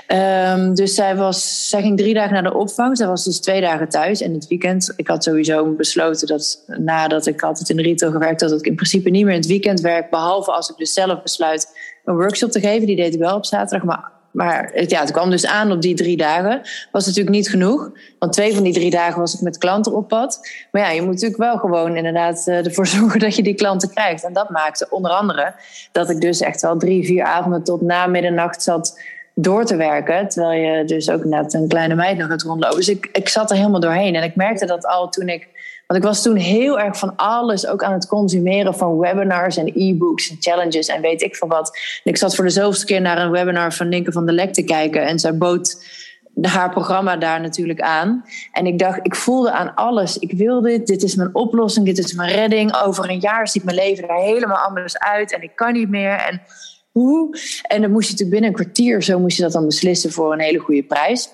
Um, dus zij, was, zij ging drie dagen naar de opvang. Zij was dus twee dagen thuis. En het weekend, ik had sowieso besloten dat nadat ik altijd in retail gewerkt had, dat ik in principe niet meer in het weekend werk. Behalve als ik dus zelf besluit een workshop te geven. Die deed ik wel op zaterdag. Maar maar ja, het kwam dus aan op die drie dagen. Was natuurlijk niet genoeg. Want twee van die drie dagen was ik met klanten op pad. Maar ja, je moet natuurlijk wel gewoon inderdaad eh, ervoor [laughs] zorgen dat je die klanten krijgt. En dat maakte onder andere dat ik dus echt wel drie, vier avonden tot na middernacht zat door te werken. Terwijl je dus ook net een kleine meid nog gaat rondlopen. Dus ik, ik zat er helemaal doorheen. En ik merkte dat al toen ik want ik was toen heel erg van alles ook aan het consumeren van webinars en e-books en challenges en weet ik veel wat. Ik zat voor de zoveelste keer naar een webinar van Linke van der Lek te kijken. En zij bood haar programma daar natuurlijk aan. En ik dacht, ik voelde aan alles. Ik wil dit, dit is mijn oplossing, dit is mijn redding. Over een jaar ziet mijn leven er helemaal anders uit en ik kan niet meer. En hoe? En dan moest je natuurlijk binnen een kwartier, zo moest je dat dan beslissen voor een hele goede prijs.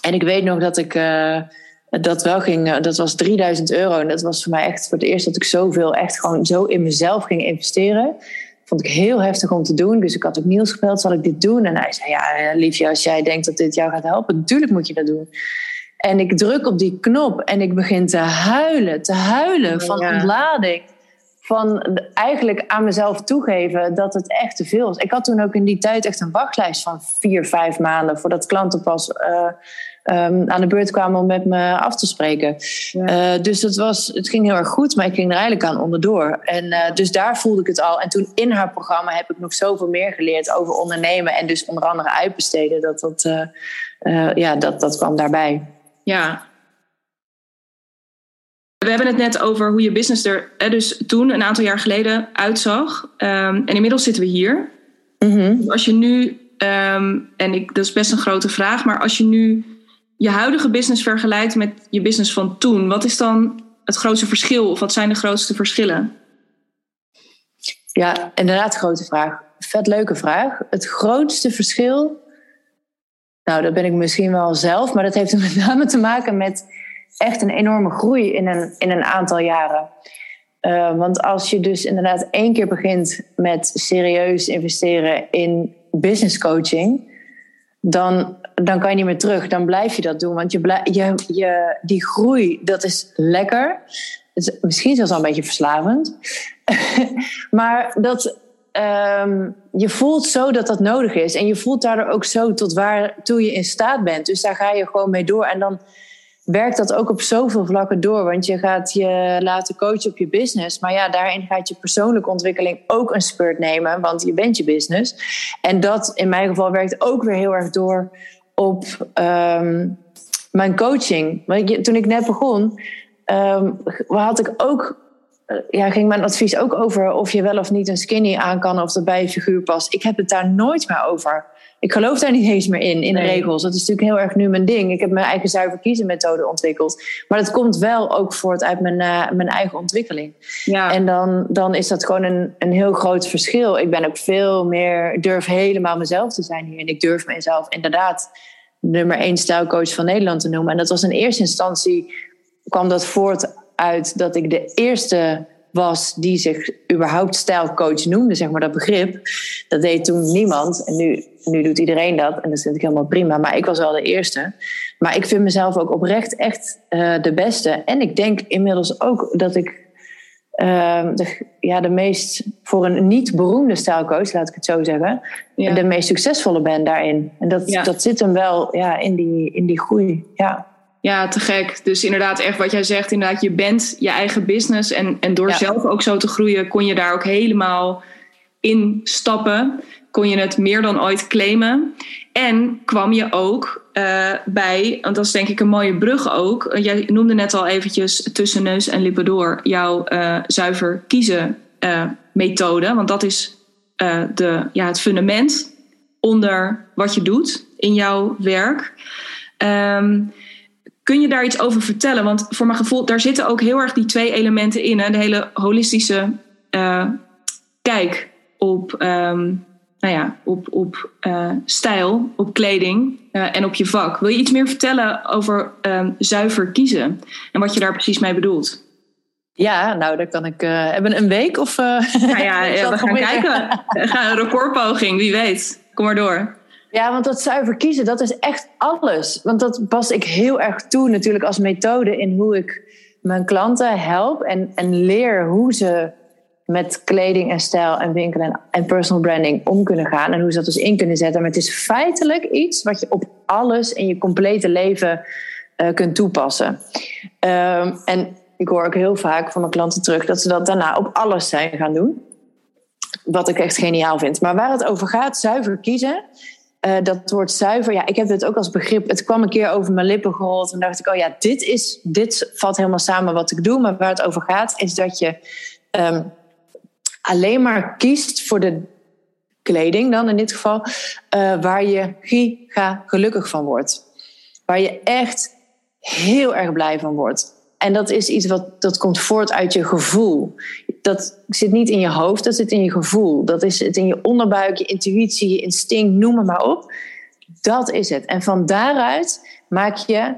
En ik weet nog dat ik. Uh, dat wel ging, eh, dat was 3000 euro. En dat was voor mij echt voor het eerst dat ik zoveel echt gewoon zo in mezelf ging investeren. Vond ik heel heftig om te doen. Dus ik had ook Niels gebeld, zal ik dit doen? En hij zei, ja liefje, als jij denkt dat dit jou gaat helpen, natuurlijk moet je dat doen. En ik druk op die knop en ik begin te huilen, te huilen van ontlading. Van eigenlijk aan mezelf toegeven dat het echt te veel is. Ik had toen ook in die tijd echt een wachtlijst van vier, vijf maanden voordat klanten pas uh, um, aan de beurt kwamen om met me af te spreken. Uh, dus dat was, het ging heel erg goed, maar ik ging er eigenlijk aan onderdoor. En uh, dus daar voelde ik het al. En toen in haar programma heb ik nog zoveel meer geleerd over ondernemen. En dus onder andere uitbesteden. Dat, dat, uh, ja, dat, dat kwam daarbij. Ja, we hebben het net over hoe je business er dus toen, een aantal jaar geleden, uitzag. Um, en inmiddels zitten we hier. Mm -hmm. Als je nu, um, en ik, dat is best een grote vraag, maar als je nu je huidige business vergelijkt met je business van toen, wat is dan het grootste verschil of wat zijn de grootste verschillen? Ja, inderdaad, grote vraag. Vet leuke vraag. Het grootste verschil, nou, dat ben ik misschien wel zelf, maar dat heeft met name te maken met echt een enorme groei in een, in een aantal jaren. Uh, want als je dus inderdaad één keer begint met serieus investeren in business coaching, dan, dan kan je niet meer terug. Dan blijf je dat doen. Want je, je, die groei, dat is lekker. Het is misschien zelfs al een beetje verslavend. [laughs] maar dat, um, je voelt zo dat dat nodig is. En je voelt daardoor ook zo tot waartoe je in staat bent. Dus daar ga je gewoon mee door. En dan werkt dat ook op zoveel vlakken door. Want je gaat je laten coachen op je business. Maar ja, daarin gaat je persoonlijke ontwikkeling ook een spurt nemen. Want je bent je business. En dat in mijn geval werkt ook weer heel erg door op um, mijn coaching. Want toen ik net begon, um, had ik ook. Eh, ja, ging mijn advies ook over of je wel of niet een skinny aan kan of dat bij je figuur past. Ik heb het daar nooit meer over ik geloof daar niet eens meer in, in de regels. Dat is natuurlijk heel erg nu mijn ding. Ik heb mijn eigen zuiver kiezen methode ontwikkeld. Maar dat komt wel ook voort uit mijn, uh, mijn eigen ontwikkeling. Ja. En dan, dan is dat gewoon een, een heel groot verschil. Ik ben ook veel meer, durf helemaal mezelf te zijn hier. En ik durf mezelf inderdaad nummer één stijlcoach van Nederland te noemen. En dat was in eerste instantie, kwam dat voort uit dat ik de eerste was die zich überhaupt stijlcoach noemde, zeg maar dat begrip. Dat deed toen niemand. En nu, nu doet iedereen dat. En dat vind ik helemaal prima. Maar ik was wel de eerste. Maar ik vind mezelf ook oprecht echt uh, de beste. En ik denk inmiddels ook dat ik uh, de, ja, de meest, voor een niet beroemde stijlcoach, laat ik het zo zeggen, ja. de meest succesvolle ben daarin. En dat, ja. dat zit hem wel ja, in, die, in die groei. Ja. Ja, te gek. Dus inderdaad, echt wat jij zegt, inderdaad, je bent je eigen business. En, en door zelf ook zo te groeien, kon je daar ook helemaal in stappen. Kon je het meer dan ooit claimen. En kwam je ook uh, bij, want dat is denk ik een mooie brug ook. Jij noemde net al eventjes tussen neus en lippen door jouw uh, zuiver kiezen uh, methode. Want dat is de, ja, het fundament onder wat je doet in jouw werk. Um, kun je daar iets over vertellen? Want voor mijn gevoel, daar zitten ook heel erg die twee elementen in. Hè? De hele holistische uh, kijk op, um, nou ja, op, op uh, stijl, op kleding uh, en op je vak. Wil je iets meer vertellen over um, zuiver kiezen en wat je daar precies mee bedoelt? Ja, nou, dan kan ik. Uh, hebben een week of. Uh, nou ja, [laughs] ja we gaan kijken. We gaan een recordpoging, wie weet. Kom maar door. Ja, want dat zuiver kiezen, dat is echt alles. Want dat pas ik heel erg toe, natuurlijk, als methode in hoe ik mijn klanten help en, en leer hoe ze met kleding en stijl en winkelen en, en personal branding om kunnen gaan en hoe ze dat dus in kunnen zetten. Maar het is feitelijk iets wat je op alles in je complete leven uh, kunt toepassen. Um, en ik hoor ook heel vaak van mijn klanten terug dat ze dat daarna op alles zijn gaan doen. Wat ik echt geniaal vind. Maar waar het over gaat, zuiver kiezen. Uh, dat woord zuiver, ja, ik heb dit ook als begrip. Het kwam een keer over mijn lippen gerold. En dacht ik, oh ja, dit, is, dit valt helemaal samen wat ik doe. Maar waar het over gaat, is dat je um, alleen maar kiest voor de kleding, dan in dit geval, uh, waar je giga gelukkig van wordt. Waar je echt heel erg blij van wordt. En dat is iets wat dat komt voort uit je gevoel. Dat zit niet in je hoofd, dat zit in je gevoel. Dat is het in je onderbuik, je intuïtie, je instinct, noem het maar op. Dat is het. En van daaruit maak je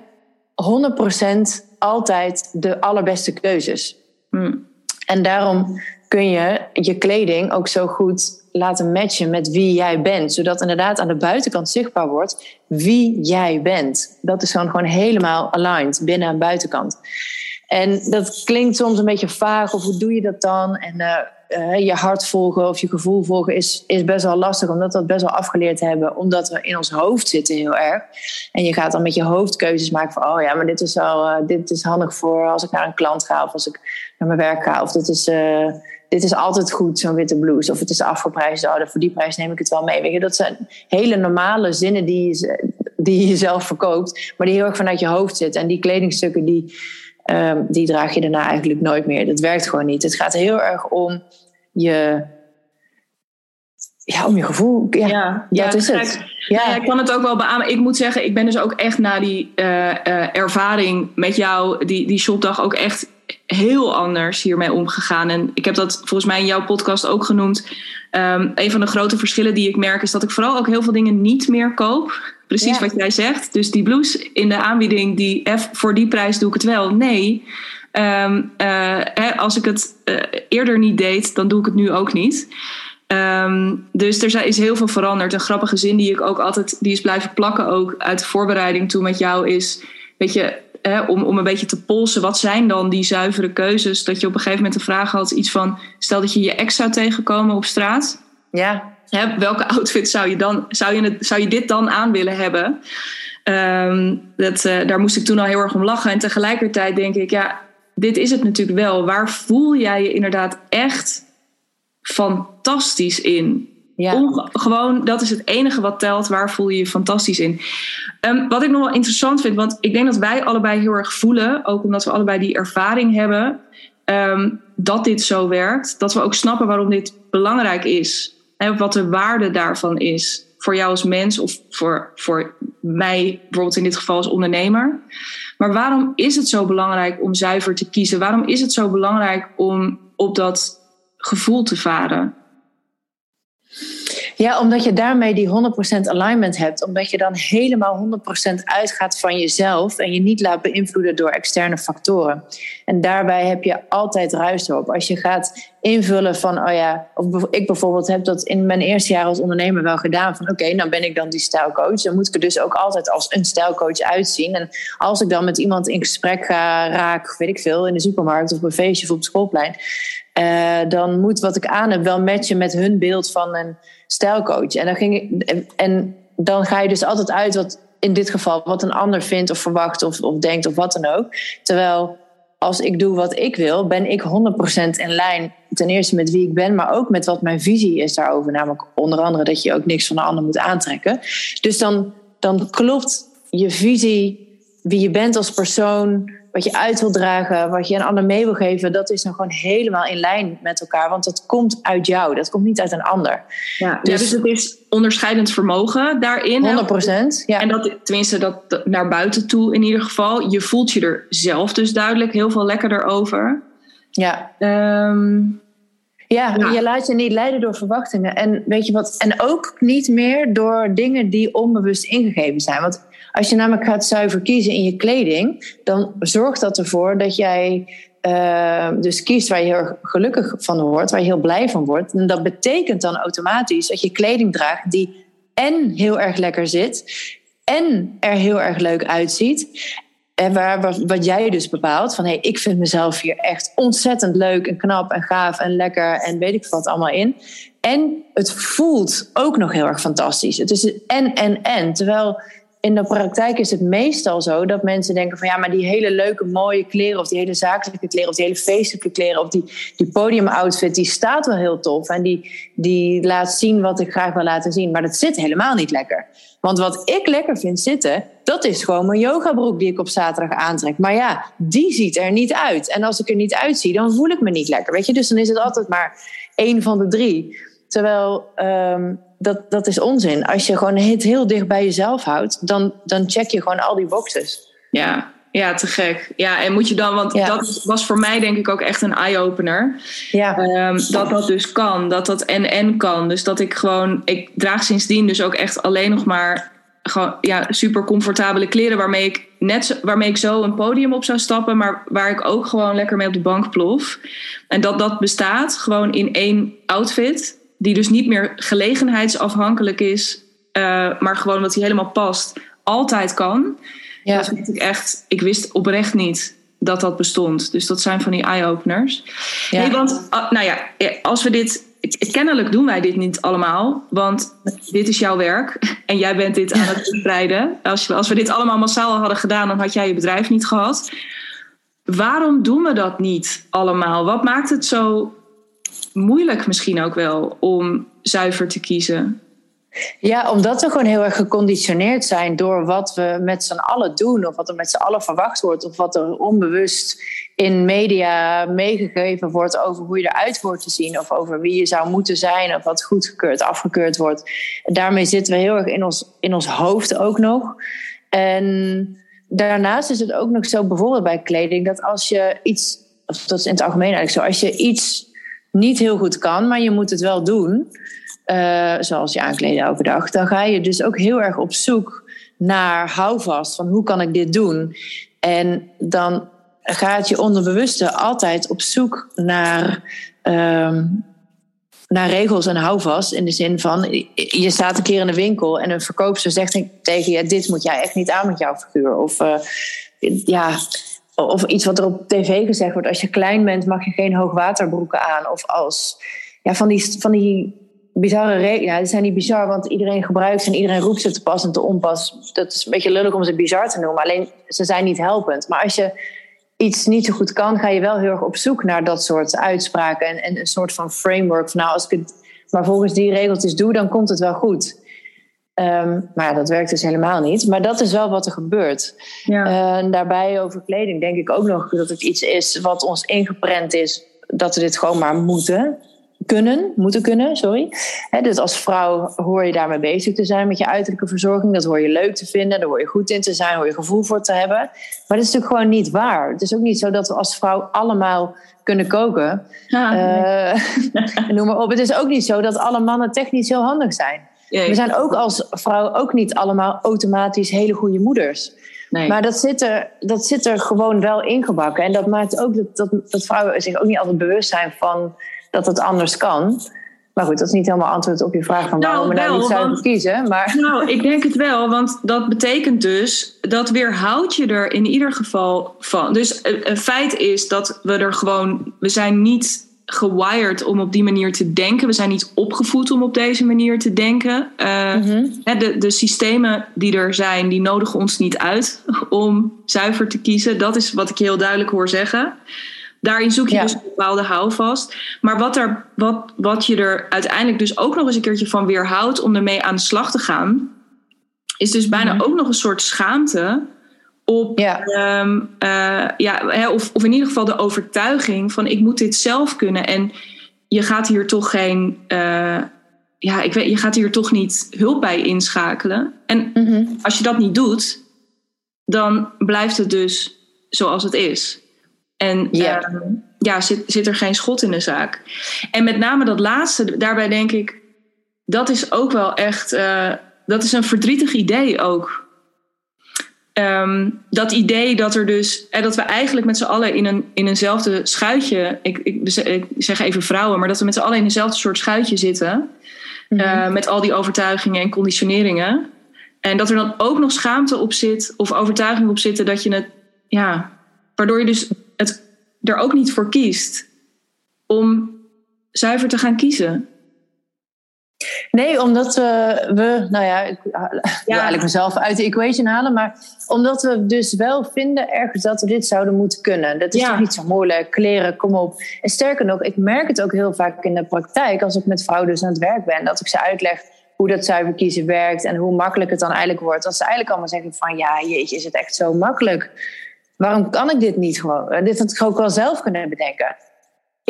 100% altijd de allerbeste keuzes. Hmm. En daarom kun je je kleding ook zo goed laten matchen met wie jij bent. Zodat inderdaad aan de buitenkant zichtbaar wordt wie jij bent. Dat is gewoon, gewoon helemaal aligned, binnen en buitenkant. En dat klinkt soms een beetje vaag, of hoe doe je dat dan? En uh, uh, je hart volgen of je gevoel volgen is, is best wel lastig, omdat we dat best wel afgeleerd hebben, omdat we in ons hoofd zitten heel erg. En je gaat dan met je hoofd keuzes maken van, oh ja, maar dit is, wel, uh, dit is handig voor als ik naar een klant ga, of als ik naar mijn werk ga, of dit is dit is altijd goed, zo'n witte blouse. Of het is afgeprijsd, oh, voor die prijs neem ik het wel mee. Weet je, dat zijn hele normale zinnen die die je zelf verkoopt, maar die heel erg vanuit je hoofd zitten. En die kledingstukken, die, um, die draag je daarna eigenlijk nooit meer. Dat werkt gewoon niet. Het gaat heel erg om je ja, om je gevoel. Ja, ja, ja dat is het. Ja. ja. ik kan het ook wel beamen. Ik moet zeggen, ik ben dus ook echt na die uh, uh, ervaring met jou, die, die shopdag, ook echt heel anders hiermee omgegaan. En ik heb dat volgens mij in jouw podcast ook genoemd. Um, een van de grote verschillen die ik merk is dat ik vooral ook heel veel dingen niet meer koop. Precies wat jij zegt. Dus die blouse in de aanbieding, die F, voor die prijs doe ik het wel. Nee. Um, uh, hè, als ik het uh, eerder niet deed, dan doe ik het nu ook niet. Um, dus er is heel veel veranderd. Een grappige zin die ik ook altijd die is blijven plakken, ook uit de voorbereiding toen met jou, is: Weet je, om, om een beetje te polsen, wat zijn dan die zuivere keuzes? Dat je op een gegeven moment de vraag had, iets van, stel dat je je ex zou tegenkomen op straat. Ja. Hè, welke outfit zou je, dan, zou, je het, zou je dit dan aan willen hebben? Um, dat, uh, daar moest ik toen al heel erg om lachen. En tegelijkertijd denk ik, ja, dit is het natuurlijk wel. Waar voel jij je inderdaad echt fantastisch in? Ja. gewoon, dat is het enige wat telt. Waar voel je je fantastisch in? Um, wat ik nog wel interessant vind, want ik denk dat wij allebei heel erg voelen, ook omdat we allebei die ervaring hebben, um, dat dit zo werkt. Dat we ook snappen waarom dit belangrijk is. En wat de waarde daarvan is. Voor jou als mens of voor, voor mij, bijvoorbeeld in dit geval als ondernemer. Maar waarom is het zo belangrijk om zuiver te kiezen? Waarom is het zo belangrijk om op dat gevoel te varen? Ja, omdat je daarmee die 100% alignment hebt. Omdat je dan helemaal 100% uitgaat van jezelf en je niet laat beïnvloeden door externe factoren. En daarbij heb je altijd ruis op. Als je gaat invullen van, oh ja, ik bijvoorbeeld heb dat in mijn eerste jaar als ondernemer wel gedaan. Van oké, okay, nou ben ik dan die stijlcoach. Dan moet ik er dus ook altijd als een stijlcoach uitzien. En als ik dan met iemand in gesprek ga, raak, weet ik veel, in de supermarkt of op een feestje of op het schoolplein. Uh, dan moet wat ik aan heb wel matchen met hun beeld van een stijlcoach. En dan, ging en dan ga je dus altijd uit wat in dit geval wat een ander vindt of verwacht of, of denkt of wat dan ook. Terwijl als ik doe wat ik wil, ben ik 100% in lijn. Ten eerste met wie ik ben, maar ook met wat mijn visie is daarover. Namelijk onder andere dat je ook niks van de ander moet aantrekken. Dus dan, dan klopt je visie, wie je bent als persoon, wat je uit wil dragen, wat je een ander mee wil geven, dat is dan gewoon helemaal in lijn met elkaar. Want dat komt uit jou, dat komt niet uit een ander. Ja, dus, dus het is onderscheidend vermogen daarin. 100 procent. Ja. En dat, tenminste, dat naar buiten toe in ieder geval. Je voelt je er zelf dus duidelijk heel veel lekkerder over. Ja. Ehm, ja, Ja. je laat je niet leiden door verwachtingen. En weet je wat? En ook niet meer door dingen die onbewust ingegeven zijn. Want als je namelijk gaat zuiver kiezen in je kleding, dan zorgt dat ervoor dat jij eh, dus kiest waar je heel gelukkig van wordt, waar je heel blij van wordt. En dat betekent dan automatisch dat je kleding draagt die en heel erg lekker zit en er heel erg leuk uitziet. En waar, wat, wat jij dus bepaalt, van hé, hey, ik vind mezelf hier echt ontzettend leuk en knap en gaaf en lekker en weet ik wat allemaal in. En het voelt ook nog heel erg fantastisch. Het is en, en, en. Terwijl in de praktijk is het meestal zo dat mensen denken van ja, maar die hele leuke mooie kleren of die hele zakelijke kleren of die hele feestelijke kleren of die, die podiumoutfit, die staat wel heel tof en die, die laat zien wat ik graag wil laten zien. Maar dat zit helemaal niet lekker. Want wat ik lekker vind zitten, dat is gewoon mijn yogabroek die ik op zaterdag aantrek. Maar ja, die ziet er niet uit. En als ik er niet uitzie, dan voel ik me niet lekker. Weet je, dus dan is het altijd maar één van de drie. Terwijl um, dat, dat is onzin. Als je gewoon het heel dicht bij jezelf houdt, dan, dan check je gewoon al die boxes. Ja, ja, te gek. Ja, en moet je dan, want ja. dat was voor mij denk ik ook echt een eye-opener. Ja. Um, dat dat dus kan, dat dat en en kan. Dus dat ik gewoon, ik draag sindsdien dus ook echt alleen nog maar gewoon ja, super comfortabele kleren waarmee ik net waarmee ik zo een podium op zou stappen, maar waar ik ook gewoon lekker mee op de bank plof. En dat dat bestaat gewoon in één outfit, die dus niet meer gelegenheidsafhankelijk is, uh, maar gewoon wat hij helemaal past, altijd kan. Ja. Dat vind ik echt, ik wist oprecht niet dat dat bestond. Dus dat zijn van die eye-openers. Ja. Hey, want, uh, nou ja, als we dit kennelijk doen wij dit niet allemaal, want dit is jouw werk en jij bent dit aan het [laughs] verspreiden. Als, je, als we dit allemaal massaal hadden gedaan, dan had jij je bedrijf niet gehad. Waarom doen we dat niet allemaal? Wat maakt het zo moeilijk misschien ook wel om zuiver te kiezen? Ja, omdat we gewoon heel erg geconditioneerd zijn door wat we met z'n allen doen, of wat er met z'n allen verwacht wordt, of wat er onbewust in media meegegeven wordt over hoe je eruit wordt te zien, of over wie je zou moeten zijn, of wat goedgekeurd, afgekeurd wordt. Daarmee zitten we heel erg in ons, in ons hoofd ook nog. En daarnaast is het ook nog zo, bijvoorbeeld bij kleding, dat als je iets, of dat is in het algemeen eigenlijk zo, als je iets niet heel goed kan, maar je moet het wel doen. Uh, zoals je aankleden overdag, dan ga je dus ook heel erg op zoek naar houvast van hoe kan ik dit doen. En dan gaat je onderbewuste altijd op zoek naar, um, naar regels en houvast. In de zin van, je staat een keer in de winkel en een verkoopster zegt tegen je, dit moet jij echt niet aan met jouw figuur. Of uh, ja, of iets wat er op tv gezegd wordt, als je klein bent mag je geen hoogwaterbroeken aan. Of als, ja, van die, van die bizarre regels. Ja, die zijn niet bizar, want iedereen gebruikt ze en iedereen roept ze te pas en te onpas. Dat is een beetje lullig om ze bizar te noemen. Alleen ze zijn niet helpend. Maar als je iets niet zo goed kan, ga je wel heel erg op zoek naar dat soort uitspraken. En, en een soort van framework. Van nou, als ik het maar volgens die regeltjes doe, dan komt het wel goed. Um, maar ja, dat werkt dus helemaal niet. Maar dat is wel wat er gebeurt. Ja. Uh, en daarbij over kleding denk ik ook nog dat het iets is wat ons ingeprent is. Dat we dit gewoon maar moeten kunnen, moeten kunnen, sorry. He, dus als vrouw hoor je daarmee bezig te zijn met je uiterlijke verzorging. Dat hoor je leuk te vinden, daar hoor je goed in te zijn, hoor je gevoel voor te hebben. Maar dat is natuurlijk gewoon niet waar. Het is ook niet zo dat we als vrouw allemaal kunnen koken. Ja, uh, [laughs] noem maar op. Het is ook niet zo dat alle mannen technisch heel handig zijn. We zijn ook als vrouw ook niet allemaal automatisch hele goede moeders. Nee. Maar dat zit, er, dat zit er gewoon wel ingebakken. En dat maakt ook dat, dat, dat vrouwen zich ook niet altijd bewust zijn van dat het anders kan. Maar goed, dat is niet helemaal antwoord op je vraag van waarom we nou niet zouden kiezen. Maar... Nou, ik denk het wel, want dat betekent dus dat weerhoudt je er in ieder geval van. Dus een feit is dat we er gewoon, we zijn niet gewired om op die manier te denken. We zijn niet opgevoed om op deze manier te denken. Uh, mm-hmm. de, de systemen die er zijn, die nodigen ons niet uit [laughs] om zuiver te kiezen. Dat is wat ik heel duidelijk hoor zeggen. Daarin zoek je Ja. dus een bepaalde houvast. Maar wat, er, wat, wat je er uiteindelijk dus ook nog eens een keertje van weerhoudt om ermee aan de slag te gaan, is dus bijna Mhm. ook nog een soort schaamte op, Ja. ehm, eh, ja, hè, of, of in ieder geval de overtuiging van ik moet dit zelf kunnen. En je gaat hier toch geen, eh, ja, ik weet, je gaat hier toch niet hulp bij inschakelen. En Mhm. als je dat niet doet, dan blijft het dus zoals het is. En Ja. ehm, ja, zit, zit er geen schot in de zaak. En met name dat laatste, daarbij denk ik, dat is ook wel echt, eh, dat is een verdrietig idee ook. Ehm, dat idee dat er dus, eh, dat we eigenlijk met z'n allen in, een, in eenzelfde schuitje, ik, ik, ik zeg even vrouwen, maar dat we met z'n allen in eenzelfde soort schuitje zitten. Mhm. Eh, met al die overtuigingen en conditioneringen. En dat er dan ook nog schaamte op zit, of overtuiging op zitten dat je het, ja, waardoor je dus het er ook niet voor kiest om zuiver te gaan kiezen. Nee, omdat we, we nou ja, ik wil eigenlijk mezelf uit de equation halen, maar omdat we dus wel vinden ergens dat we dit zouden moeten kunnen. Dat is Ja. toch niet zo moeilijk, kleren, kom op. En sterker nog, ik merk het ook heel vaak in de praktijk, als ik met vrouwen dus aan het werk ben, dat ik ze uitleg hoe dat zuiver kiezen werkt en hoe makkelijk het dan eigenlijk wordt. Dat ze eigenlijk allemaal zeggen van, ja, jeetje, is het echt zo makkelijk? Waarom kan ik dit niet gewoon? Dit had ik ook wel zelf kunnen bedenken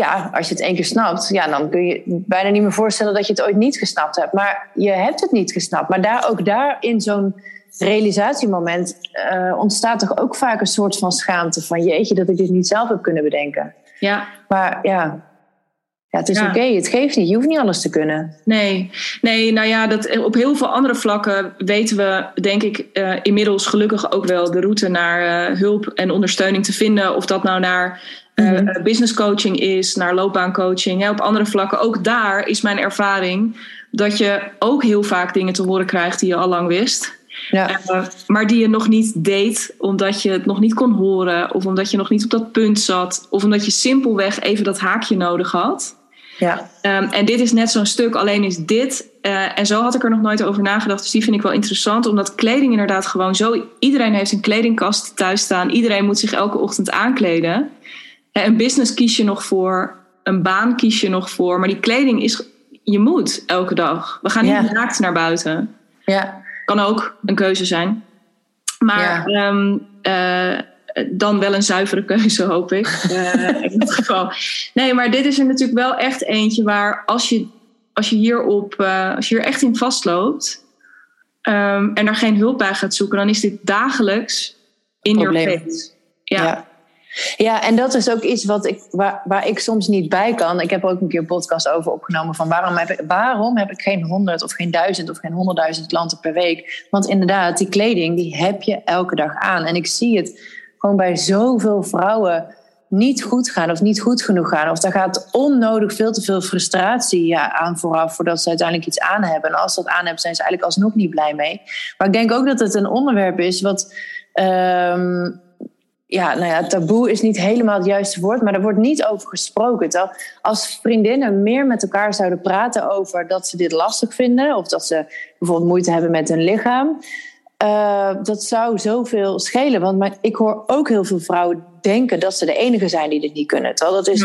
ja, als je het één keer snapt, ja, dan kun je bijna niet meer voorstellen dat je het ooit niet gesnapt hebt. Maar je hebt het niet gesnapt. Maar daar, ook daar in zo'n realisatiemoment eh, ontstaat toch ook vaak een soort van schaamte van jeetje dat ik dit niet zelf heb kunnen bedenken. Ja, Maar ja, ja het is Ja. oké, het geeft niet. Je hoeft niet alles te kunnen. nee. Nee, nou ja, dat, op heel veel andere vlakken weten we, denk ik, eh, inmiddels gelukkig ook wel de route naar eh, hulp en ondersteuning te vinden. Of dat nou naar eh, Mhm. eh, business coaching is, naar loopbaancoaching. Hè, op andere vlakken, ook daar is mijn ervaring dat je ook heel vaak dingen te horen krijgt die je al lang wist. Ja, Uh, maar die je nog niet deed omdat je het nog niet kon horen, of omdat je nog niet op dat punt zat, of omdat je simpelweg even dat haakje nodig had. ja, Um, en dit is net zo'n stuk, alleen is dit, uh, en zo had ik er nog nooit over nagedacht, dus die vind ik wel interessant, omdat kleding inderdaad gewoon zo, iedereen heeft een kledingkast thuis staan, iedereen moet zich elke ochtend aankleden. Uh, een business kies je nog voor, een baan kies je nog voor, maar die kleding is, je moet elke dag. We gaan niet Ja. naakt naar buiten ja, kan ook een keuze zijn. Maar ehm, eh, dan wel een zuivere keuze, hoop ik. Eh, [laughs] in dit geval. Nee, maar dit is er natuurlijk wel echt eentje waar als je, als je, hierop, eh, als je hier echt in vastloopt ehm, en er geen hulp bij gaat zoeken, dan is dit dagelijks in your Probleem. face. Ja. ja. Ja, en dat is ook iets wat ik, waar, waar ik soms niet bij kan. Ik heb er ook een keer podcast over opgenomen van waarom heb ik, waarom heb ik geen honderd of geen duizend of geen honderdduizend klanten per week? Want inderdaad, die kleding die heb je elke dag aan. En ik zie het gewoon bij zoveel vrouwen niet goed gaan of niet goed genoeg gaan. Of daar gaat onnodig veel te veel frustratie aan vooraf voordat ze uiteindelijk iets aan hebben. En als ze dat aan hebben, zijn ze eigenlijk alsnog niet blij mee. Maar ik denk ook dat het een onderwerp is wat. ehm, ja, nou ja, taboe is niet helemaal het juiste woord, maar er wordt niet over gesproken. Terwijl als vriendinnen meer met elkaar zouden praten over dat ze dit lastig vinden, of dat ze bijvoorbeeld moeite hebben met hun lichaam, uh, dat zou zoveel schelen. Want maar ik hoor ook heel veel vrouwen denken dat ze de enige zijn die dit niet kunnen. Terwijl dat is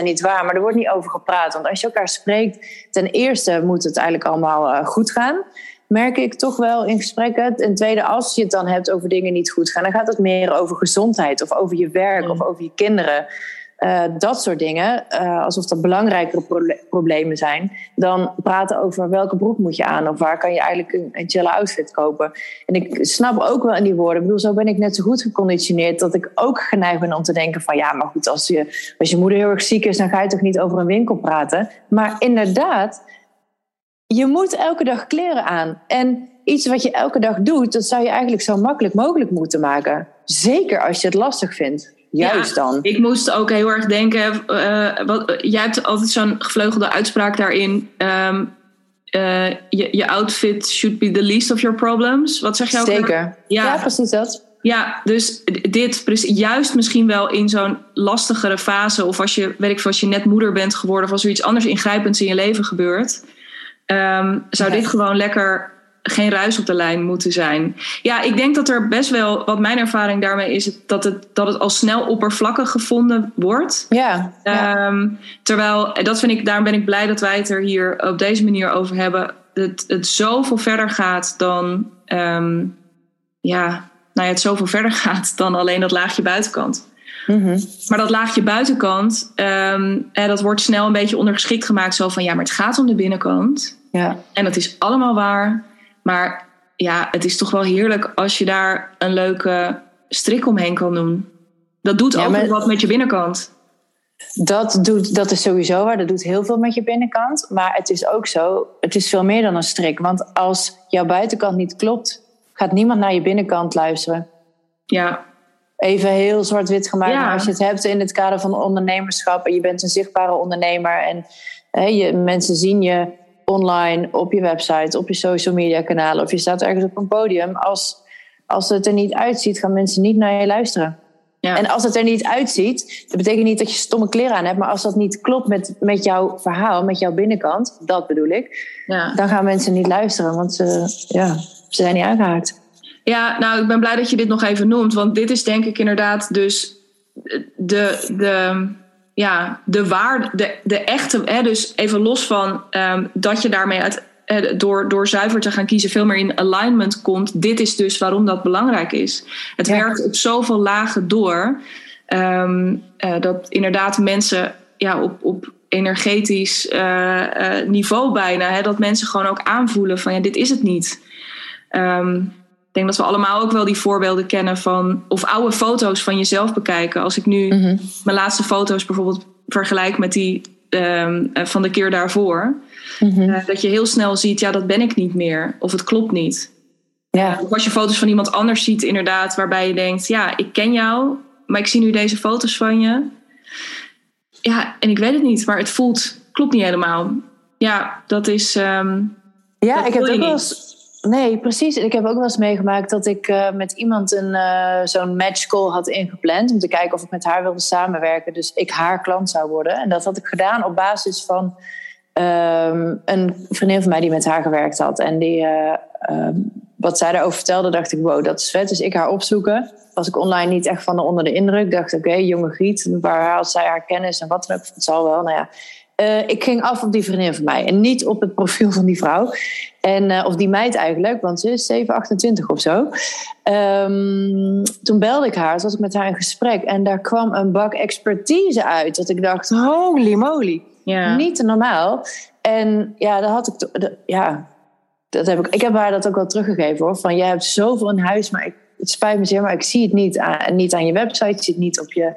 100% niet waar, maar er wordt niet over gepraat. Want als je elkaar spreekt, ten eerste moet het eigenlijk allemaal uh, goed gaan merk ik toch wel in gesprekken. En tweede, als je het dan hebt over dingen niet goed gaan, dan gaat het meer over gezondheid of over je werk mm. of over je kinderen. Uh, dat soort dingen, uh, alsof dat belangrijkere pro problemen zijn, dan praten over welke broek moet je aan of waar kan je eigenlijk een, een chille outfit kopen. En ik snap ook wel in die woorden, ik bedoel, zo ben ik net zo goed geconditioneerd dat ik ook geneigd ben om te denken van ja, maar goed, als je, als je moeder heel erg ziek is, dan ga je toch niet over een winkel praten. Maar inderdaad, je moet elke dag kleren aan. En iets wat je elke dag doet, dat zou je eigenlijk zo makkelijk mogelijk moeten maken. Zeker als je het lastig vindt. Juist ja, dan. Ik moest ook heel erg denken. Uh, wat, jij hebt altijd zo'n gevleugelde uitspraak daarin. Um, uh, je, je outfit should be the least of your problems. Wat zeg je ook? Zeker. Ja. ja, precies dat. Ja, dus dit juist misschien wel in zo'n lastigere fase, of als je, weet ik veel, als je net moeder bent geworden, of als er iets anders ingrijpends in je leven gebeurt, um, zou ja. dit gewoon lekker geen ruis op de lijn moeten zijn. Ja, ik denk dat er best wel, wat mijn ervaring daarmee is, dat het, dat het al snel oppervlakkig gevonden wordt. Ja. ja. Um, terwijl, dat vind ik, daarom ben ik blij dat wij het er hier op deze manier over hebben. Het, het zoveel verder gaat dan, um, ja, nou ja, het zoveel verder [laughs] gaat dan alleen dat laagje buitenkant. Mhm. Maar dat laagje buitenkant, um, dat wordt snel een beetje ondergeschikt gemaakt. Zo van ja, maar het gaat om de binnenkant. Ja. En dat is allemaal waar. Maar ja, het is toch wel heerlijk als je daar een leuke strik omheen kan doen. Dat doet ja, ook wat met je binnenkant. Dat, doet, dat is sowieso waar. Dat doet heel veel met je binnenkant. Maar het is ook zo, het is veel meer dan een strik. Want als jouw buitenkant niet klopt, gaat niemand naar je binnenkant luisteren. Ja. Even heel zwart-wit gemaakt. Maar als je het hebt in het kader van ondernemerschap en je bent een zichtbare ondernemer en hè, je, mensen zien je online, op je website, op je social media kanalen of je staat ergens op een podium. Als, als het er niet uitziet, gaan mensen niet naar je luisteren. Ja. En als het er niet uitziet, dat betekent niet dat je stomme kleren aan hebt, maar als dat niet klopt met, met jouw verhaal, met jouw binnenkant, dat bedoel ik, ja. dan gaan mensen niet luisteren, want ze, ja, ze zijn niet aangehaakt. Ja, nou, ik ben blij dat je dit nog even noemt, want dit is denk ik inderdaad dus de, de, ja, de waarde, de, de echte, hè, dus even los van um, dat je daarmee uit, door, door zuiver te gaan kiezen veel meer in alignment komt. Dit is dus waarom dat belangrijk is. Het werkt op zoveel lagen door. Um, uh, dat inderdaad mensen ja, op, op energetisch uh, uh, niveau bijna, hè, dat mensen gewoon ook aanvoelen van ja, dit is het niet. Um, denk dat we allemaal ook wel die voorbeelden kennen van, of oude foto's van jezelf bekijken. Als ik nu mm -hmm. mijn laatste foto's bijvoorbeeld vergelijk met die um, van de keer daarvoor. Mm-hmm. Uh, dat je heel snel ziet, ja, dat ben ik niet meer. Of het klopt niet. Ja. Of als je foto's van iemand anders ziet, inderdaad, waarbij je denkt, ja, ik ken jou, maar ik zie nu deze foto's van je. Ja, en ik weet het niet, maar het voelt, klopt niet helemaal. Ja, dat is. Um, ja, dat ik heb ook wel eens. Nee, precies. Ik heb ook wel eens meegemaakt dat ik uh, met iemand een uh, zo'n match call had ingepland. Om te kijken of ik met haar wilde samenwerken. Dus ik haar klant zou worden. En dat had ik gedaan op basis van Um, een vriendin van mij die met haar gewerkt had. En die, uh, um, wat zij daarover vertelde, dacht ik, wow, dat is vet. Dus ik haar opzoeken. Was ik online niet echt van de onder de indruk. Dacht, oké, jonge Griet, waar haalt zij haar kennis en wat dan ook? Het zal wel, nou ja. Uh, ik ging af op die vriendin van mij. En niet op het profiel van die vrouw. En, uh, of die meid eigenlijk, want ze is 7, 28 of zo. Um, toen belde ik haar, was ik met haar in gesprek. En daar kwam een bak expertise uit. Dat ik dacht, holy moly. Ja. Niet normaal. En ja, dat had ik. Ja, dat heb ik, ik heb haar dat ook wel teruggegeven hoor. Van jij hebt zoveel in huis, maar ik, het spijt me zeer, maar ik zie het niet aan, niet aan je website. Ik zie het niet op je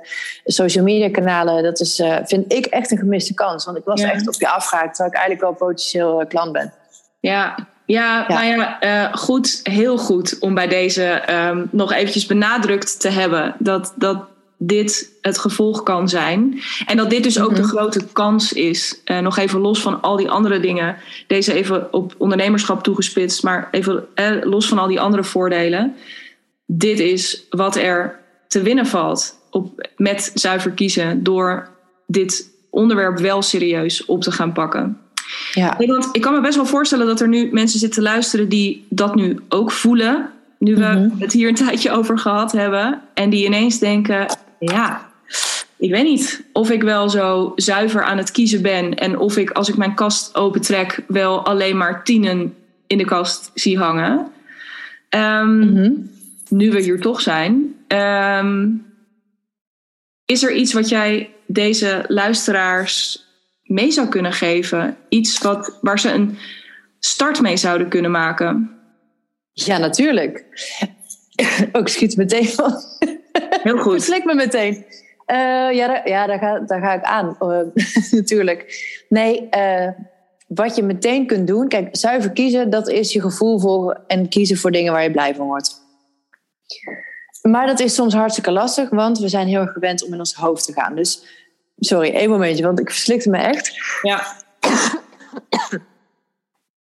social media kanalen. Dat is, uh, vind ik echt een gemiste kans. Want ik was echt op je afgehaakt, terwijl ik eigenlijk wel potentieel uh, klant ben. Ja, ja, ja, nou ja, uh, goed, heel goed om bij deze um, nog eventjes benadrukt te hebben dat, dat dit het gevolg kan zijn. En dat dit dus ook de mhm. grote kans is. Uh, nog even los van al die andere dingen. Deze even op ondernemerschap toegespitst, maar even eh, los van al die andere voordelen. Dit is wat er te winnen valt op, met zuiver kiezen door dit onderwerp wel serieus op te gaan pakken. Ja. want ik kan me best wel voorstellen dat er nu mensen zitten luisteren die dat nu ook voelen. Nu we mhm. het hier een tijdje over gehad hebben. En die ineens denken: ja, ik weet niet of ik wel zo zuiver aan het kiezen ben. En of ik als ik mijn kast opentrek wel alleen maar tienen in de kast zie hangen. Um, Nu we hier toch zijn. Um, is er iets wat jij deze luisteraars mee zou kunnen geven? Iets wat, waar ze een start mee zouden kunnen maken? Ja, natuurlijk. [laughs] Ook schiet meteen van. Heel goed. [laughs] Slik me meteen. Uh, ja, daar, ja daar, ga, daar ga ik aan, uh, [laughs] natuurlijk. Nee, uh, wat je meteen kunt doen... Kijk, zuiver kiezen, dat is je gevoel volgen... en kiezen voor dingen waar je blij van wordt. Maar dat is soms hartstikke lastig... want we zijn heel erg gewend om in ons hoofd te gaan. Dus, sorry, één momentje, want ik verslikte me echt. Ja. [coughs]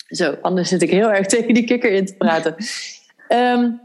Zo, anders zit ik heel erg tegen die kikker in te praten. Um,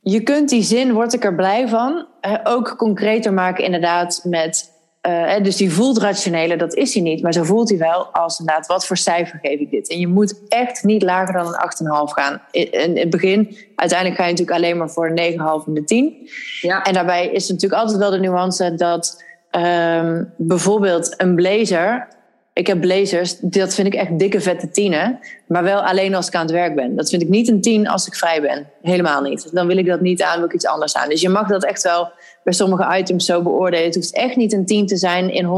je kunt die zin, word ik er blij van, ook concreter maken inderdaad met... Uh, dus die voelt rationele, dat is hij niet. Maar zo voelt hij wel als inderdaad, wat voor cijfer geef ik dit? En je moet echt niet lager dan een 8,5 gaan. In, in, het begin, uiteindelijk ga je natuurlijk alleen maar voor een 9,5 en de 10. Ja. En daarbij is natuurlijk altijd wel de nuance dat um, bijvoorbeeld een blazer Ik heb blazers, dat vind ik echt dikke vette tienen. Maar wel alleen als ik aan het werk ben. Dat vind ik niet een tien als ik vrij ben. Helemaal niet. Dan wil ik dat niet aan, wil ik iets anders aan. Dus je mag dat echt wel bij sommige items zo beoordelen. Het hoeft echt niet een tien te zijn in 100%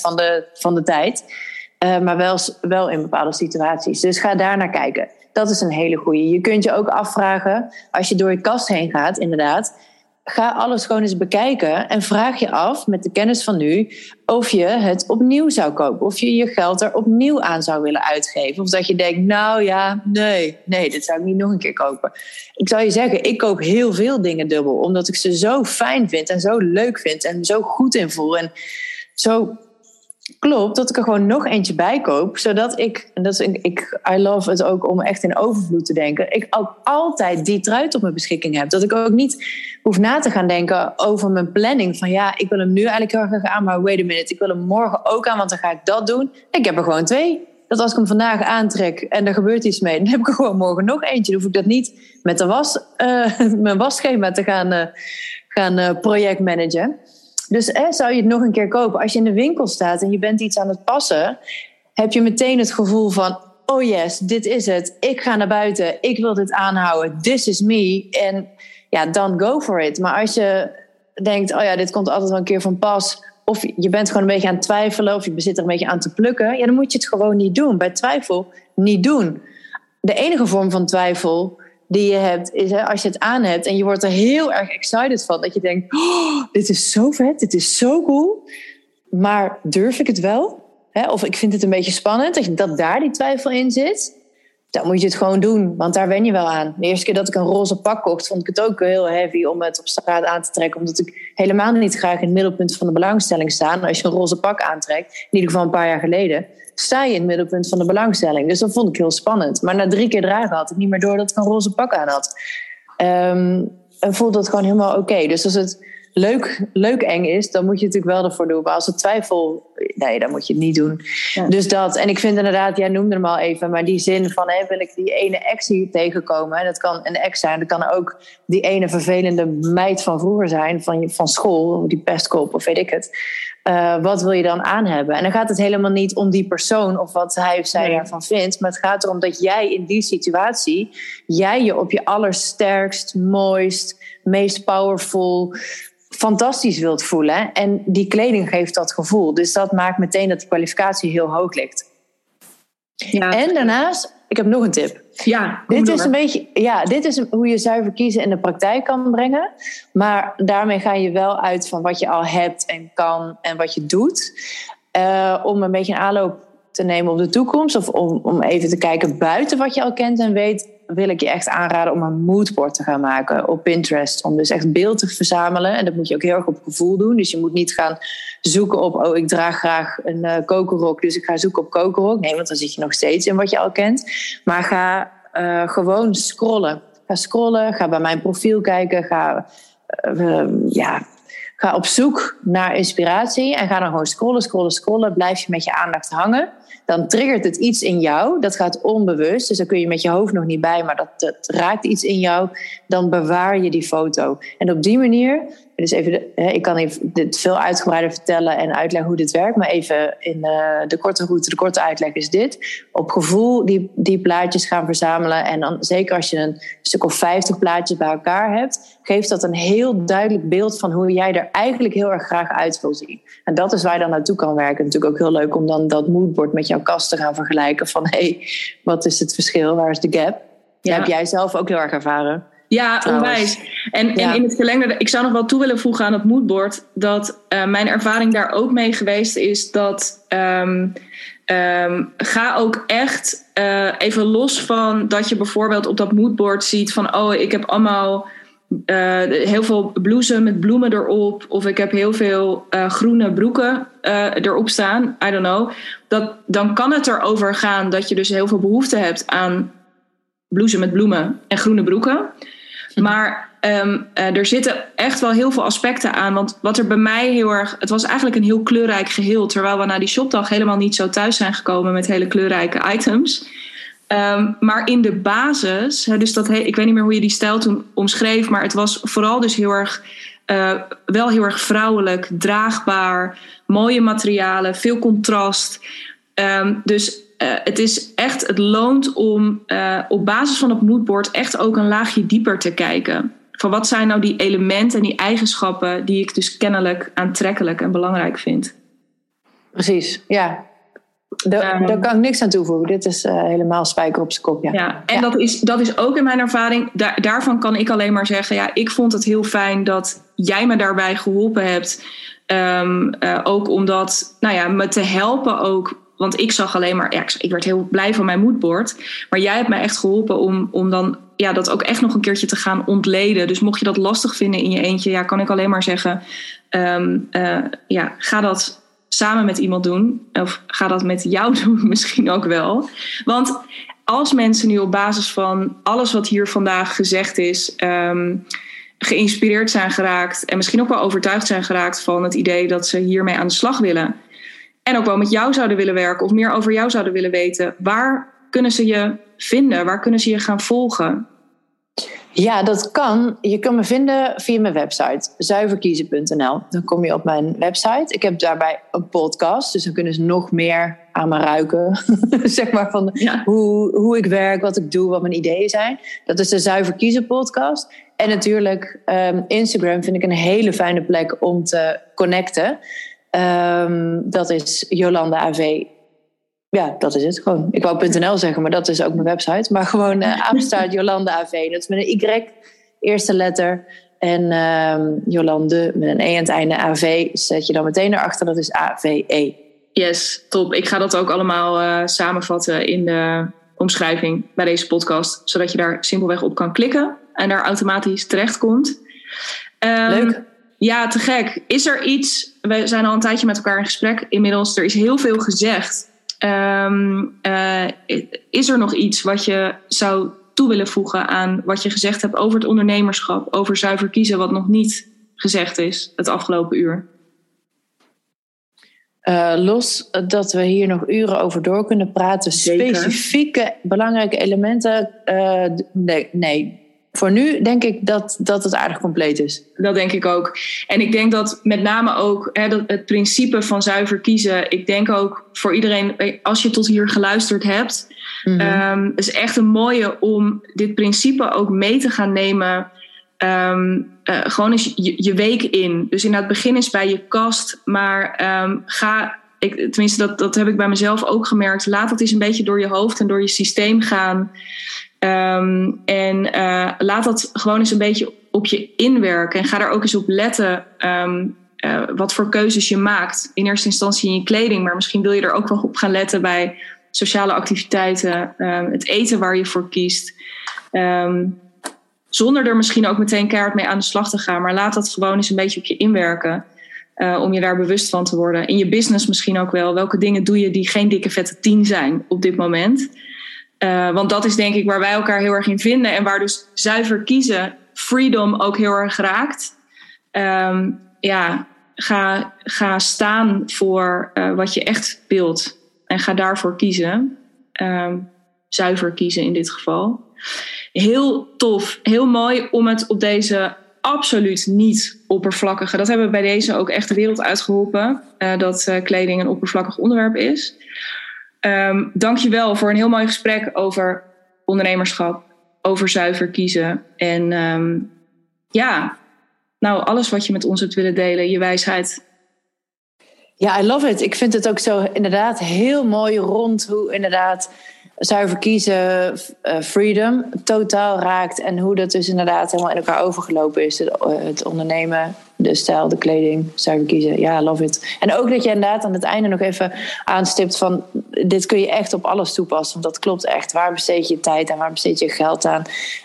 van de, van de tijd. Uh, maar wel, wel in bepaalde situaties. Dus ga daar naar kijken. Dat is een hele goede. Je kunt je ook afvragen, als je door je kast heen gaat, inderdaad ga alles gewoon eens bekijken en vraag je af met de kennis van nu of je het opnieuw zou kopen. Of je je geld er opnieuw aan zou willen uitgeven. Of dat je denkt, nou ja, nee, nee, dit zou ik niet nog een keer kopen. Ik zou je zeggen, ik koop heel veel dingen dubbel, omdat ik ze zo fijn vind en zo leuk vind en zo goed in voel. En zo klopt dat ik er gewoon nog eentje bij koop, zodat ik, en dat is, ik, I love het ook om echt in overvloed te denken, ik ook altijd die truit op mijn beschikking heb. Dat ik ook niet hoef na te gaan denken over mijn planning. Van ja, ik wil hem nu eigenlijk heel graag aan, maar wait a minute, ik wil hem morgen ook aan, want dan ga ik dat doen. Ik heb er gewoon twee. Dat als ik hem vandaag aantrek en er gebeurt iets mee, dan heb ik er gewoon morgen nog eentje. Dan hoef ik dat niet met de was, uh, [laughs] mijn wasschema te gaan, uh, gaan uh, projectmanagen. Dus zou je het nog een keer kopen? Als je in de winkel staat en je bent iets aan het passen, heb je meteen het gevoel van: oh yes, dit is het. Ik ga naar buiten. Ik wil dit aanhouden. This is me. En ja, dan go for it. Maar als je denkt: oh ja, dit komt altijd wel een keer van pas. Of je bent gewoon een beetje aan het twijfelen, of je zit er een beetje aan te plukken. Ja, dan moet je het gewoon niet doen. Bij twijfel niet doen. De enige vorm van twijfel die je hebt, is hè, als je het aan hebt en je wordt er heel erg excited van, dat je denkt: oh, dit is zo vet, dit is zo cool, maar durf ik het wel? Hè, of ik vind het een beetje spannend, dat, je, dat daar die twijfel in zit. Dan moet je het gewoon doen, want daar wen je wel aan. De eerste keer dat ik een roze pak kocht, vond ik het ook heel heavy om het op straat aan te trekken. Omdat ik helemaal niet graag in het middelpunt van de belangstelling sta. Als je een roze pak aantrekt, in ieder geval een paar jaar geleden, sta je in het middelpunt van de belangstelling. Dus dat vond ik heel spannend. Maar na drie keer dragen had ik niet meer door dat ik een roze pak aan had. Um, en voelde dat gewoon helemaal oké. Dus als het leuk, leuk eng is, dan moet je natuurlijk wel ervoor doen. Maar als het twijfel, nee, dan moet je het niet doen. Dus dat, en ik vind inderdaad, jij noemde hem al even, maar die zin van, hé, wil ik die ene ex hier tegenkomen? Dat kan een ex zijn, dat kan ook die ene vervelende meid van vroeger zijn, van, van school, die pestkop of weet ik het. Uh, wat wil je dan aan hebben? En dan gaat het helemaal niet om die persoon of wat hij of zij ervan vindt. Maar het gaat erom dat jij in die situatie, jij je op je allersterkst, mooist, meest powerful, fantastisch wilt voelen. En die kleding geeft dat gevoel. Dus dat maakt meteen dat de kwalificatie heel hoog ligt. Ja. En daarnaast, ik heb nog een tip. Ja, dit is een beetje, ja, dit is hoe je zuiver kiezen in de praktijk kan brengen. Maar daarmee ga je wel uit van wat je al hebt en kan en wat je doet. Uh, om een beetje een aanloop te nemen op de toekomst. Of om, om even te kijken buiten wat je al kent en weet wil ik je echt aanraden om een moodboard te gaan maken op Pinterest. Om dus echt beeld te verzamelen. En dat moet je ook heel erg op gevoel doen. Dus je moet niet gaan zoeken op, oh, ik draag graag een uh, kokerrok, dus ik ga zoeken op kokerrok. Nee, want dan zit je nog steeds in wat je al kent. Maar ga uh, gewoon scrollen. Ga scrollen, ga bij mijn profiel kijken, ga, uh, ja, ga op zoek naar inspiratie en ga dan gewoon scrollen, scrollen, scrollen. Blijf je met je aandacht hangen dan triggert het iets in jou. Dat gaat onbewust, dus daar kun je met je hoofd nog niet bij, maar dat, raakt iets in jou. Dan bewaar je die foto. En op die manier dus even, ik kan even dit veel uitgebreider vertellen en uitleggen hoe dit werkt. Maar even in de, de korte route, de korte uitleg is dit. Op gevoel die, die plaatjes gaan verzamelen. En dan, zeker als je een stuk of 50 plaatjes bij elkaar hebt, geeft dat een heel duidelijk beeld van hoe jij er eigenlijk heel erg graag uit wil zien. En dat is waar je dan naartoe kan werken. Natuurlijk ook heel leuk om dan dat moodboard met jouw kast te gaan vergelijken. Van hé, hey, wat is het verschil? Waar is de gap? Ja. Dat heb jij zelf ook heel erg ervaren. Ja, onwijs. En, en in het verlengde, ik zou nog wel toe willen voegen aan het moodboard, dat uh, mijn ervaring daar ook mee geweest is dat um, um, ga ook echt uh, even los van dat je bijvoorbeeld op dat moodboard ziet van oh, ik heb allemaal uh, heel veel blouses met bloemen erop, of ik heb heel veel groene broeken erop staan, I don't know. Dat, dan kan het erover gaan dat je dus heel veel behoefte hebt aan blouse met bloemen en groene broeken. Maar um, uh, er zitten echt wel heel veel aspecten aan. Want wat er bij mij heel erg. Het was eigenlijk een heel kleurrijk geheel. Terwijl we na die shopdag helemaal niet zo thuis zijn gekomen met hele kleurrijke items. Um, maar in de basis, dus dat, ik weet niet meer hoe je die stijl toen omschreef, maar het was vooral dus heel erg, uh, wel heel erg vrouwelijk, draagbaar, mooie materialen, veel contrast. Ehm, dus uh, het is echt, het loont om uh, op basis van het moodboard echt ook een laagje dieper te kijken. Van wat zijn nou die elementen en die eigenschappen die ik dus kennelijk aantrekkelijk en belangrijk vind. Precies, ja. Daar, um, daar kan ik niks aan toevoegen. Dit is uh, helemaal spijker op zijn kop. Ja, ja en ja. Dat, is, dat is ook in mijn ervaring. Daar, daarvan kan ik alleen maar zeggen: ja, ik vond het heel fijn dat jij me daarbij geholpen hebt. Um, uh, ook omdat, nou ja, me te helpen ook want ik zag alleen maar, ja, ik werd heel blij van mijn moodboard. Maar jij hebt mij echt geholpen om, om dan ja, dat ook echt nog een keertje te gaan ontleden. Dus mocht je dat lastig vinden in je eentje, ja, kan ik alleen maar zeggen: um, uh, ja, ga dat samen met iemand doen. Of ga dat met jou [laughs] doen, misschien ook wel. Want als mensen nu op basis van alles wat hier vandaag gezegd is. Um, geïnspireerd zijn geraakt en misschien ook wel overtuigd zijn geraakt van het idee dat ze hiermee aan de slag willen en ook wel met jou zouden willen werken of meer over jou zouden willen weten, waar kunnen ze je vinden? Waar kunnen ze je gaan volgen? Ja, dat kan. Je kan me vinden via mijn website, zuiverkiezen.nl. Dan kom je op mijn website. Ik heb daarbij een podcast, dus dan kunnen ze nog meer aan me ruiken. [laughs] zeg maar van ja. hoe, hoe ik werk, wat ik doe, wat mijn ideeën zijn. Dat is de Zuiver Kiezen podcast. En natuurlijk, um, Instagram vind ik een hele fijne plek om te connecten. Um, dat is Jolanda AV. Ja, dat is het gewoon. Ik wou .nl zeggen, maar dat is ook mijn website. Maar gewoon [laughs] uh, Apenstaart Jolanda AV. Dat is met een Y, eerste letter. En um, Jolande met een E aan het einde AV zet je dan meteen erachter. Dat is AVE. Yes, top. Ik ga dat ook allemaal uh, samenvatten in de omschrijving bij deze podcast. Zodat je daar simpelweg op kan klikken en daar automatisch terecht komt. Um, Leuk. Ja, te gek. Is er iets, we zijn al een tijdje met elkaar in gesprek inmiddels, er is heel veel gezegd. Um, uh, is er nog iets wat je zou toe willen voegen aan wat je gezegd hebt over het ondernemerschap, over zuiver kiezen, wat nog niet gezegd is het afgelopen uur? Uh, los dat we hier nog uren over door kunnen praten, Zeker. specifieke belangrijke elementen, uh, nee, nee, voor nu denk ik dat, dat het aardig compleet is. Dat denk ik ook. En ik denk dat met name ook hè, dat het principe van zuiver kiezen. Ik denk ook voor iedereen, als je tot hier geluisterd hebt. Um, is echt een mooie om dit principe ook mee te gaan nemen. Um, uh, gewoon eens je, je, week in. Dus in het begin is bij je kast. Maar um, ga, ik, tenminste dat, dat heb ik bij mezelf ook gemerkt. Laat het eens een beetje door je hoofd en door je systeem gaan. Um, en uh, laat dat gewoon eens een beetje op je inwerken. En ga daar ook eens op letten um, uh, wat voor keuzes je maakt. In eerste instantie in je kleding, maar misschien wil je er ook wel op gaan letten bij sociale activiteiten, um, het eten waar je voor kiest. zonder er misschien ook meteen keihard mee aan de slag te gaan. Maar laat dat gewoon eens een beetje op je inwerken. Uh, om je daar bewust van te worden. In je business misschien ook wel. Welke dingen doe je die geen dikke vette tien zijn op dit moment? Uh, want dat is denk ik waar wij elkaar heel erg in vinden en waar dus zuiver kiezen, freedom ook heel erg raakt. Um, ja, ga, ga staan voor uh, wat je echt wilt en ga daarvoor kiezen. Um, zuiver kiezen in dit geval. Heel tof, heel mooi om het op deze absoluut niet oppervlakkige. Dat hebben we bij deze ook echt de wereld uitgeholpen. Uh, dat kleding een oppervlakkig onderwerp is. Um, Dank je wel voor een heel mooi gesprek over ondernemerschap, over zuiver kiezen. En um, ja, nou, alles wat je met ons hebt willen delen, je wijsheid. Ja, I love it. Ik vind het ook zo inderdaad heel mooi rond hoe inderdaad zuiver kiezen, uh, freedom, totaal raakt. En hoe dat dus inderdaad helemaal in elkaar overgelopen is. Het, het, ondernemen, de stijl, de kleding, zuiver kiezen. Ja, love it. En ook dat je inderdaad aan het einde nog even aanstipt van... dit kun je echt op alles toepassen. Want dat klopt echt. Waar besteed je tijd aan? Waar besteed je geld aan?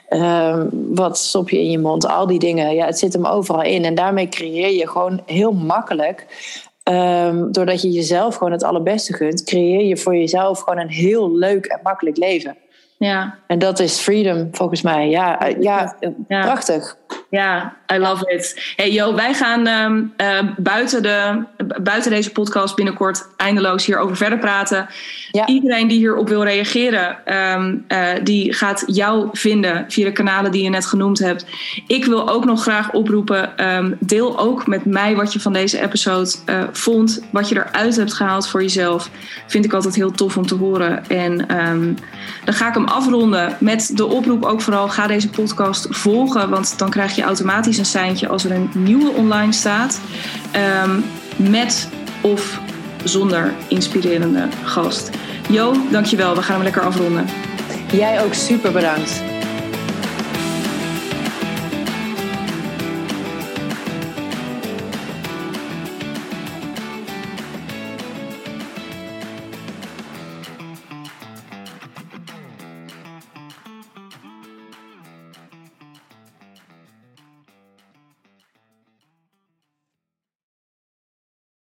Uh, wat stop je in je mond? Al die dingen. Ja, het zit hem overal in. En daarmee creëer je gewoon heel makkelijk Um, doordat je jezelf gewoon het allerbeste gunt, creëer je voor jezelf gewoon een heel leuk en makkelijk leven. Ja. En dat is freedom, volgens mij. Ja, ja, ja. prachtig. Ja, I love it. Hey Jo, wij gaan ehm, eh, buiten, de, buiten deze podcast binnenkort eindeloos hierover verder praten. Ja. Iedereen die hierop wil reageren, ehm, eh, die gaat jou vinden via de kanalen die je net genoemd hebt. Ik wil ook nog graag oproepen, ehm, deel ook met mij wat je van deze episode uh, vond. Wat je eruit hebt gehaald voor jezelf. Vind ik altijd heel tof om te horen. En dan ga ik hem afronden met de oproep ook vooral, ga deze podcast volgen. Want dan krijg je automatisch een seintje als er een nieuwe online staat. Ehm, met of zonder inspirerende gast. Jo, dankjewel. We gaan hem lekker afronden. Jij ook super bedankt.